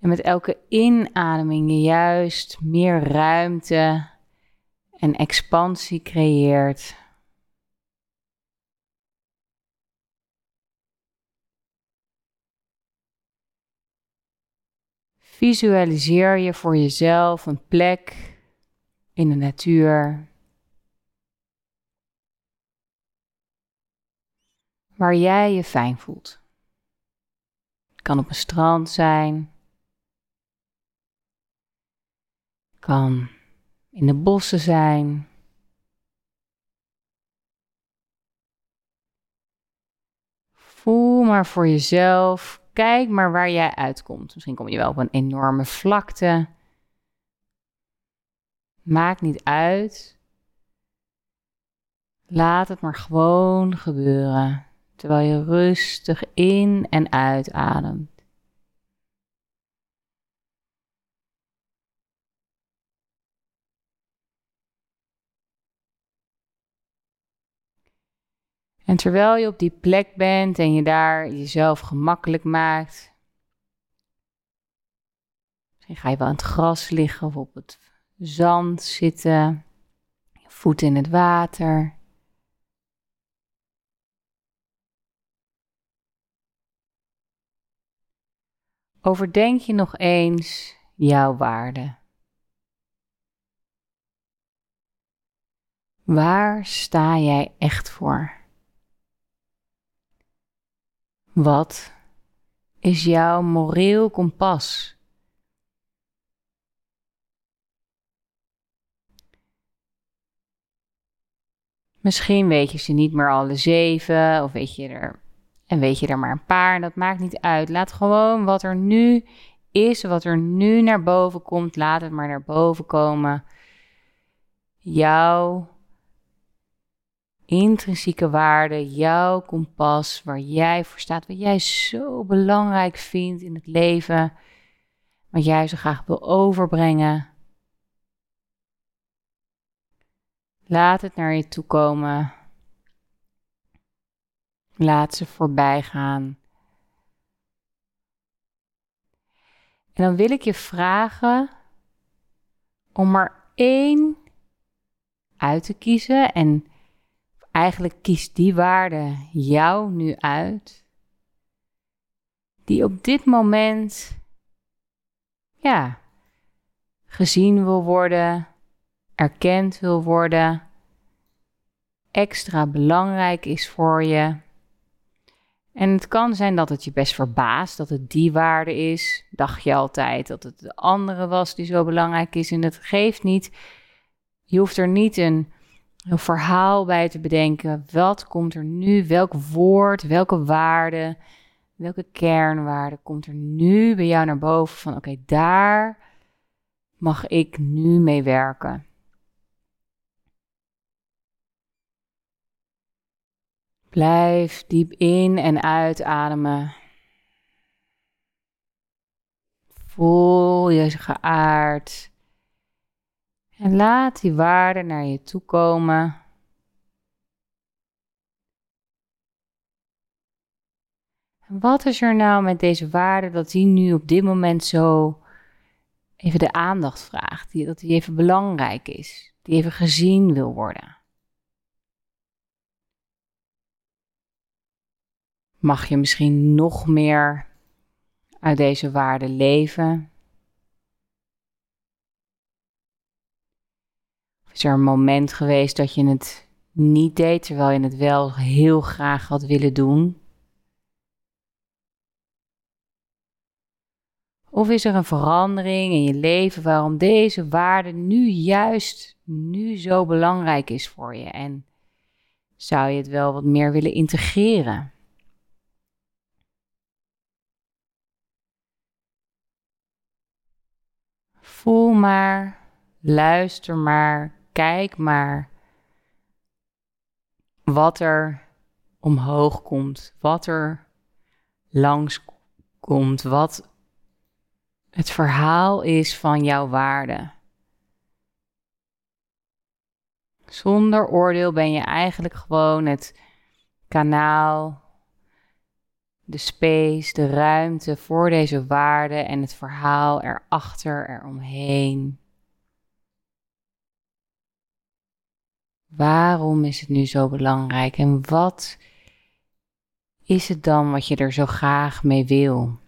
En met elke inademing je juist meer ruimte en expansie creëert. Visualiseer je voor jezelf een plek in de natuur waar jij je fijn voelt. Het kan op een strand zijn, kan in de bossen zijn. Voel maar voor jezelf. Kijk maar waar jij uitkomt. Misschien kom je wel op een enorme vlakte. Maakt niet uit. Laat het maar gewoon gebeuren, terwijl je rustig in en uitademt. En terwijl je op die plek bent en je daar jezelf gemakkelijk maakt, misschien ga je wel aan het gras liggen of op het zand zitten, je voeten in het water. Overdenk je nog eens jouw waarde. Waar sta jij echt voor? Wat is jouw moreel kompas? Misschien weet je ze niet meer alle zeven, of weet je er, en weet je er maar een paar. Dat maakt niet uit. Laat gewoon wat er nu is, wat er nu naar boven komt, laat het maar naar boven komen. Jouw intrinsieke waarde, jouw kompas, waar jij voor staat, wat jij zo belangrijk vindt in het leven, wat jij zo graag wil overbrengen. Laat het naar je toe komen. Laat ze voorbij gaan. En dan wil ik je vragen om er één uit te kiezen en Eigenlijk kiest die waarde jou nu uit, die op dit moment, ja, gezien wil worden, erkend wil worden, extra belangrijk is voor je. En het kan zijn dat het je best verbaast dat het die waarde is. Dacht je altijd dat het de andere was die zo belangrijk is en het geeft niet. Je hoeft er niet een een verhaal bij te bedenken. Wat komt er nu? Welk woord, welke waarde, welke kernwaarde komt er nu bij jou naar boven? Van oké, daar mag ik nu mee werken. Blijf diep in en uitademen. Voel je geaard. En laat die waarde naar je toe komen. En wat is er nou met deze waarde dat die nu op dit moment zo even de aandacht vraagt, dat die even belangrijk is, die even gezien wil worden? Mag je misschien nog meer uit deze waarde leven? Is er een moment geweest dat je het niet deed, terwijl je het wel heel graag had willen doen? Of is er een verandering in je leven waarom deze waarde nu juist nu zo belangrijk is voor je? En zou je het wel wat meer willen integreren? Voel maar, luister maar, kijk maar wat er omhoog komt, wat er langs komt, wat het verhaal is van jouw waarde. Zonder oordeel ben je eigenlijk gewoon het kanaal, de space, de ruimte voor deze waarde en het verhaal erachter, eromheen. Waarom is het nu zo belangrijk en wat is het dan wat je er zo graag mee wil?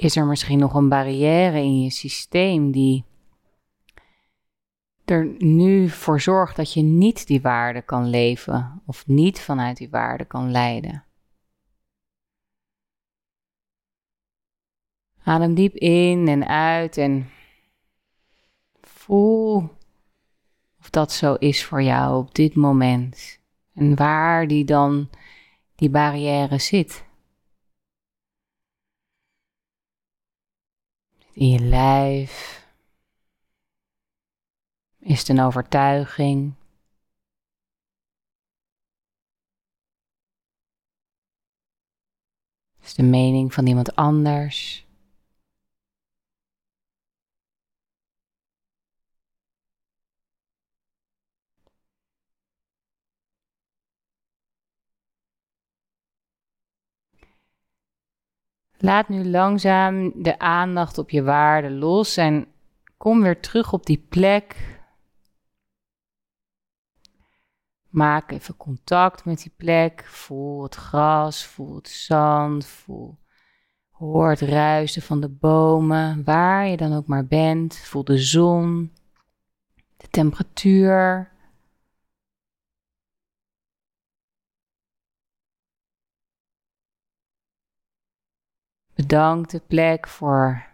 Is er misschien nog een barrière in je systeem die er nu voor zorgt dat je niet die waarde kan leven of niet vanuit die waarde kan leiden? Adem diep in en uit en voel of dat zo is voor jou op dit moment. En waar die dan die barrière zit. In je lijf. Is het een overtuiging? Is de mening van iemand anders? Laat nu langzaam de aandacht op je waarde los en kom weer terug op die plek. Maak even contact met die plek. Voel het gras, voel het zand, voel, hoor het ruisen van de bomen, waar je dan ook maar bent. Voel de zon, de temperatuur. Bedank de plek voor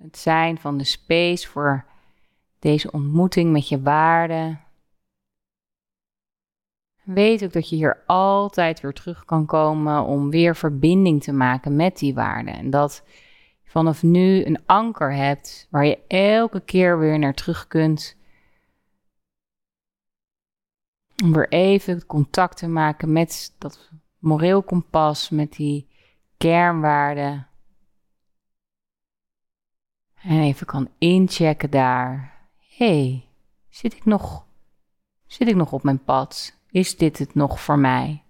het zijn van de space, voor deze ontmoeting met je waarden. Weet ook dat je hier altijd weer terug kan komen om weer verbinding te maken met die waarden. En dat je vanaf nu een anker hebt waar je elke keer weer naar terug kunt. Om weer even contact te maken met dat moreel kompas, met die kernwaarden. En even kan inchecken daar. hey, zit ik nog, zit ik nog op mijn pad? Is dit het nog voor mij?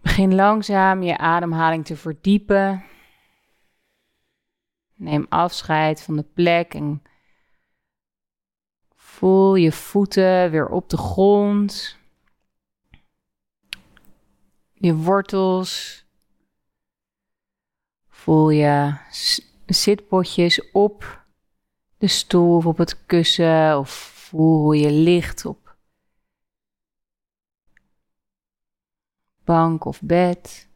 Begin langzaam je ademhaling te verdiepen. Neem afscheid van de plek en voel je voeten weer op de grond. Je wortels Voel je zitpotjes op de stoel of op het kussen of voel je ligt op bank of bed.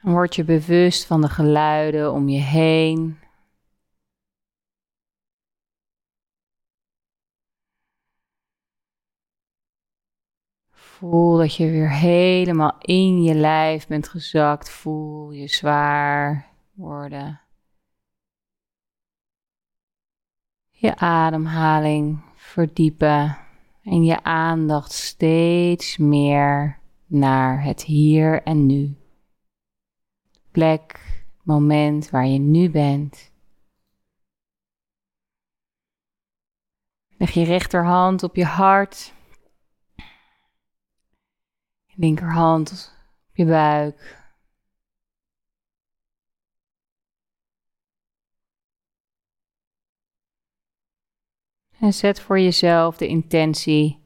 word je bewust van de geluiden om je heen. Voel dat je weer helemaal in je lijf bent gezakt. Voel je zwaar worden. Je ademhaling verdiepen en je aandacht steeds meer naar het hier en nu. Plek, moment waar je nu bent. Leg je rechterhand op je hart linkerhand op je buik. En zet voor jezelf de intentie.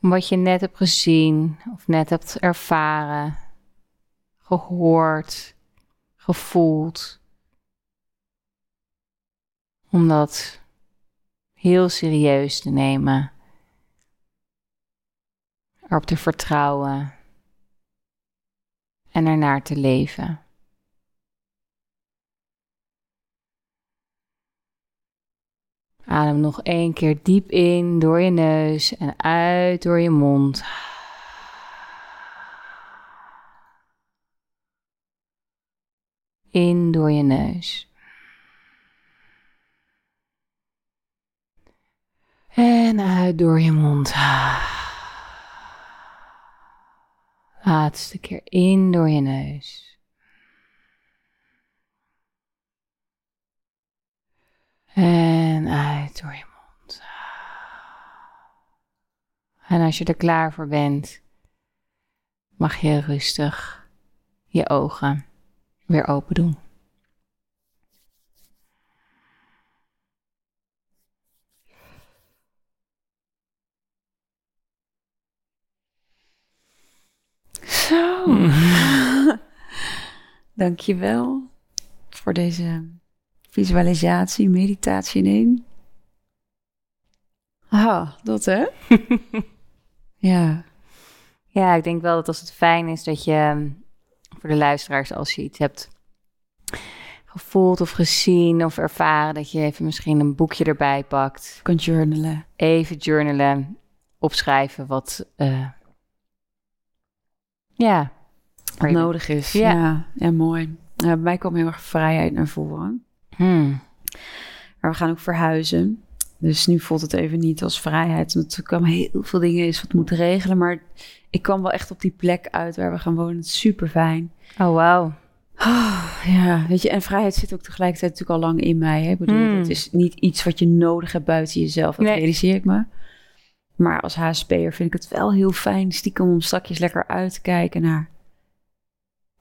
Om wat je net hebt gezien of net hebt ervaren, gehoord, gevoeld. Om dat heel serieus te nemen erop te vertrouwen en ernaar te leven. Adem nog één keer diep in door je neus en uit door je mond. In door je neus. En uit door je mond. Laatste keer in door je neus. En uit door je mond. En als je er klaar voor bent, mag je rustig je ogen weer open doen. Zo. Dankjewel voor deze visualisatie, meditatie in één. Ah, dat hè? ja. Ja, ik denk wel dat als het fijn is dat je voor de luisteraars, als je iets hebt gevoeld of gezien of ervaren, dat je even misschien een boekje erbij pakt. Kunt journalen. Even journalen, opschrijven wat, uh, ja, nodig is. Ja, ja, ja mooi. bij mij komt heel erg vrijheid naar voren. Hmm. Maar we gaan ook verhuizen. Dus nu voelt het even niet als vrijheid. Want er kwamen heel veel dingen is wat moeten regelen. Maar ik kwam wel echt op die plek uit waar we gaan wonen. Het is super fijn. Oh, wauw. Oh, ja, weet je, en vrijheid zit ook tegelijkertijd natuurlijk al lang in mij. Hè? Ik bedoel, hmm. het is niet iets wat je nodig hebt buiten jezelf. Dat realiseer ik me. Maar als HSP'er vind ik het wel heel fijn, stiekem om strakjes lekker uit te kijken naar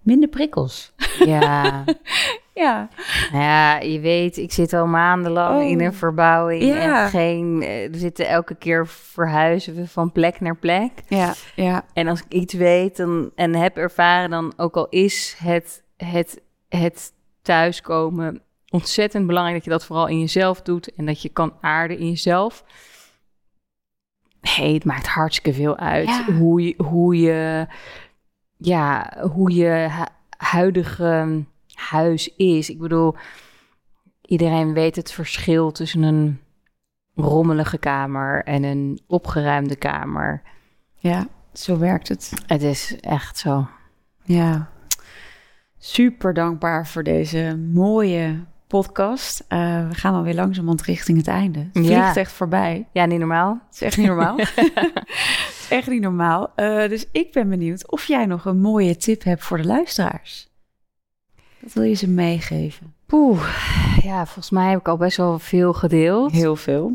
minder prikkels. Ja. ja. Nou ja, je weet, ik zit al maandenlang in een oh. verbouwing. Ja. En geen, eh, we zitten elke keer verhuizen we van plek naar plek. Ja, ja. En als ik iets weet dan, en heb ervaren, dan ook al is het, het, het thuiskomen ontzettend belangrijk dat je dat vooral in jezelf doet. En dat je kan aarden in jezelf. Hey, het maakt hartstikke veel uit hoe, je, hoe je ja, hoe je huidige huis is. Ik bedoel, iedereen weet het verschil tussen een rommelige kamer en een opgeruimde kamer. Ja, zo werkt het. Het is echt zo. Ja. Super dankbaar voor deze mooie podcast. Uh, we gaan alweer langzamerhand richting het einde. Het vliegt ja. echt voorbij. Ja, niet normaal. Het is echt niet normaal. echt niet normaal. Uh, dus ik ben benieuwd of jij nog een mooie tip hebt voor de luisteraars. Wat wil je ze meegeven? Poeh, ja, volgens mij heb ik al best wel veel gedeeld. Heel veel.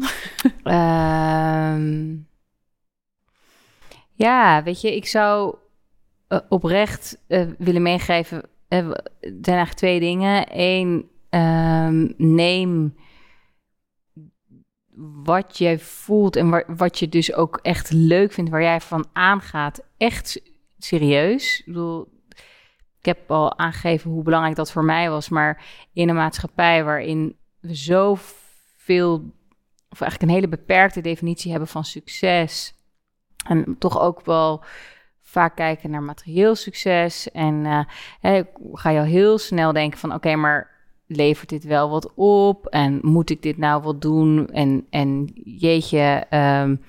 uh, ja, weet je, ik zou uh, oprecht willen meegeven. er zijn eigenlijk twee dingen. Eén, um, neem wat je voelt en wat je dus ook echt leuk vindt, waar jij van aangaat, echt serieus. Ik bedoel, ik heb al aangegeven hoe belangrijk dat voor mij was, maar in een maatschappij waarin we zoveel, of eigenlijk een hele beperkte definitie hebben van succes, en toch ook wel vaak kijken naar materieel succes. En uh, ga je al heel snel denken van oké, maar levert dit wel wat op? En moet ik dit nou wel doen? En, en jeetje, um,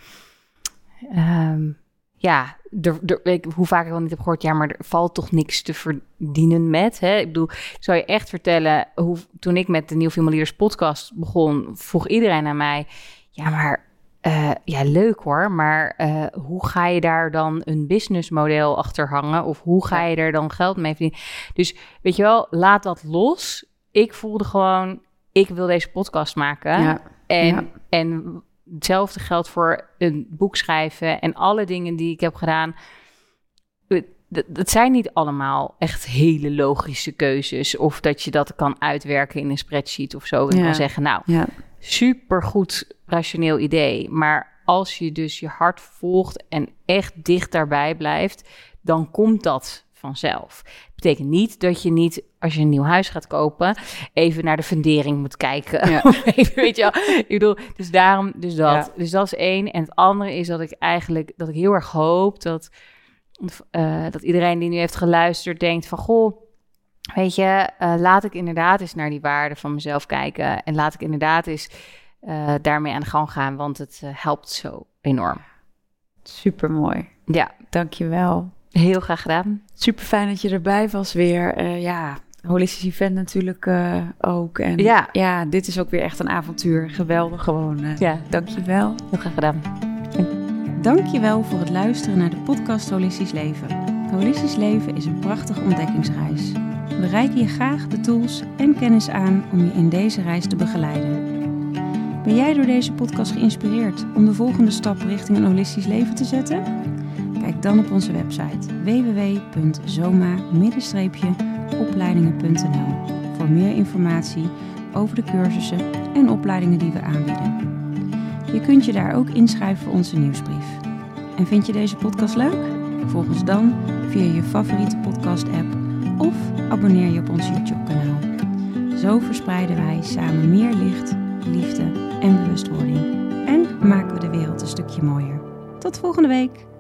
um, ja, er, er, hoe vaak ik wel niet heb gehoord, ja, maar er valt toch niks te verdienen met. Hè? Ik bedoel, ik zou je echt vertellen, hoe, toen ik met de Nieuw Film Leaders podcast begon, vroeg iedereen aan mij, ja, maar uh, ja, leuk hoor, maar uh, hoe ga je daar dan een businessmodel achter hangen? Of hoe ga je er dan geld mee verdienen? Dus weet je wel, laat dat los ik voelde gewoon, ik wil deze podcast maken. Ja. En, en hetzelfde geldt voor een boek schrijven en alle dingen die ik heb gedaan. Dat zijn niet allemaal echt hele logische keuzes. Of dat je dat kan uitwerken in een spreadsheet of zo. En ja. kan zeggen, nou, ja. supergoed rationeel idee. Maar als je dus je hart volgt en echt dicht daarbij blijft, dan komt dat vanzelf. Betekent niet dat je niet, als je een nieuw huis gaat kopen, even naar de fundering moet kijken. Ja. weet je wel? Ik bedoel, dus daarom, dus dat. Dus dat is één. En het andere is dat ik eigenlijk, dat ik heel erg hoop dat, uh, dat iedereen die nu heeft geluisterd denkt van, goh, weet je, uh, laat ik inderdaad eens naar die waarden van mezelf kijken. En laat ik inderdaad eens uh, daarmee aan de gang gaan, want het helpt zo enorm. Super mooi. Ja. Dankjewel. Heel graag gedaan. Super fijn dat je erbij was weer. Uh, ja, holistisch event natuurlijk uh, ook. En ja. ja, dit is ook weer echt een avontuur. Geweldig gewoon. Uh, ja. Dankjewel. Heel graag gedaan. Dankjewel voor het luisteren naar de podcast Holistisch Leven. Holistisch Leven is een prachtige ontdekkingsreis. We reiken je graag de tools en kennis aan om je in deze reis te begeleiden. Ben jij door deze podcast geïnspireerd om de volgende stap richting een holistisch leven te zetten? Kijk dan op onze website www.zoma-opleidingen.nl voor meer informatie over de cursussen en opleidingen die we aanbieden. Je kunt je daar ook inschrijven voor onze nieuwsbrief. En vind je deze podcast leuk? Volg ons dan via je favoriete podcast-app of abonneer je op ons YouTube-kanaal. Zo verspreiden wij samen meer licht, liefde en bewustwording. En maken we de wereld een stukje mooier. Tot volgende week!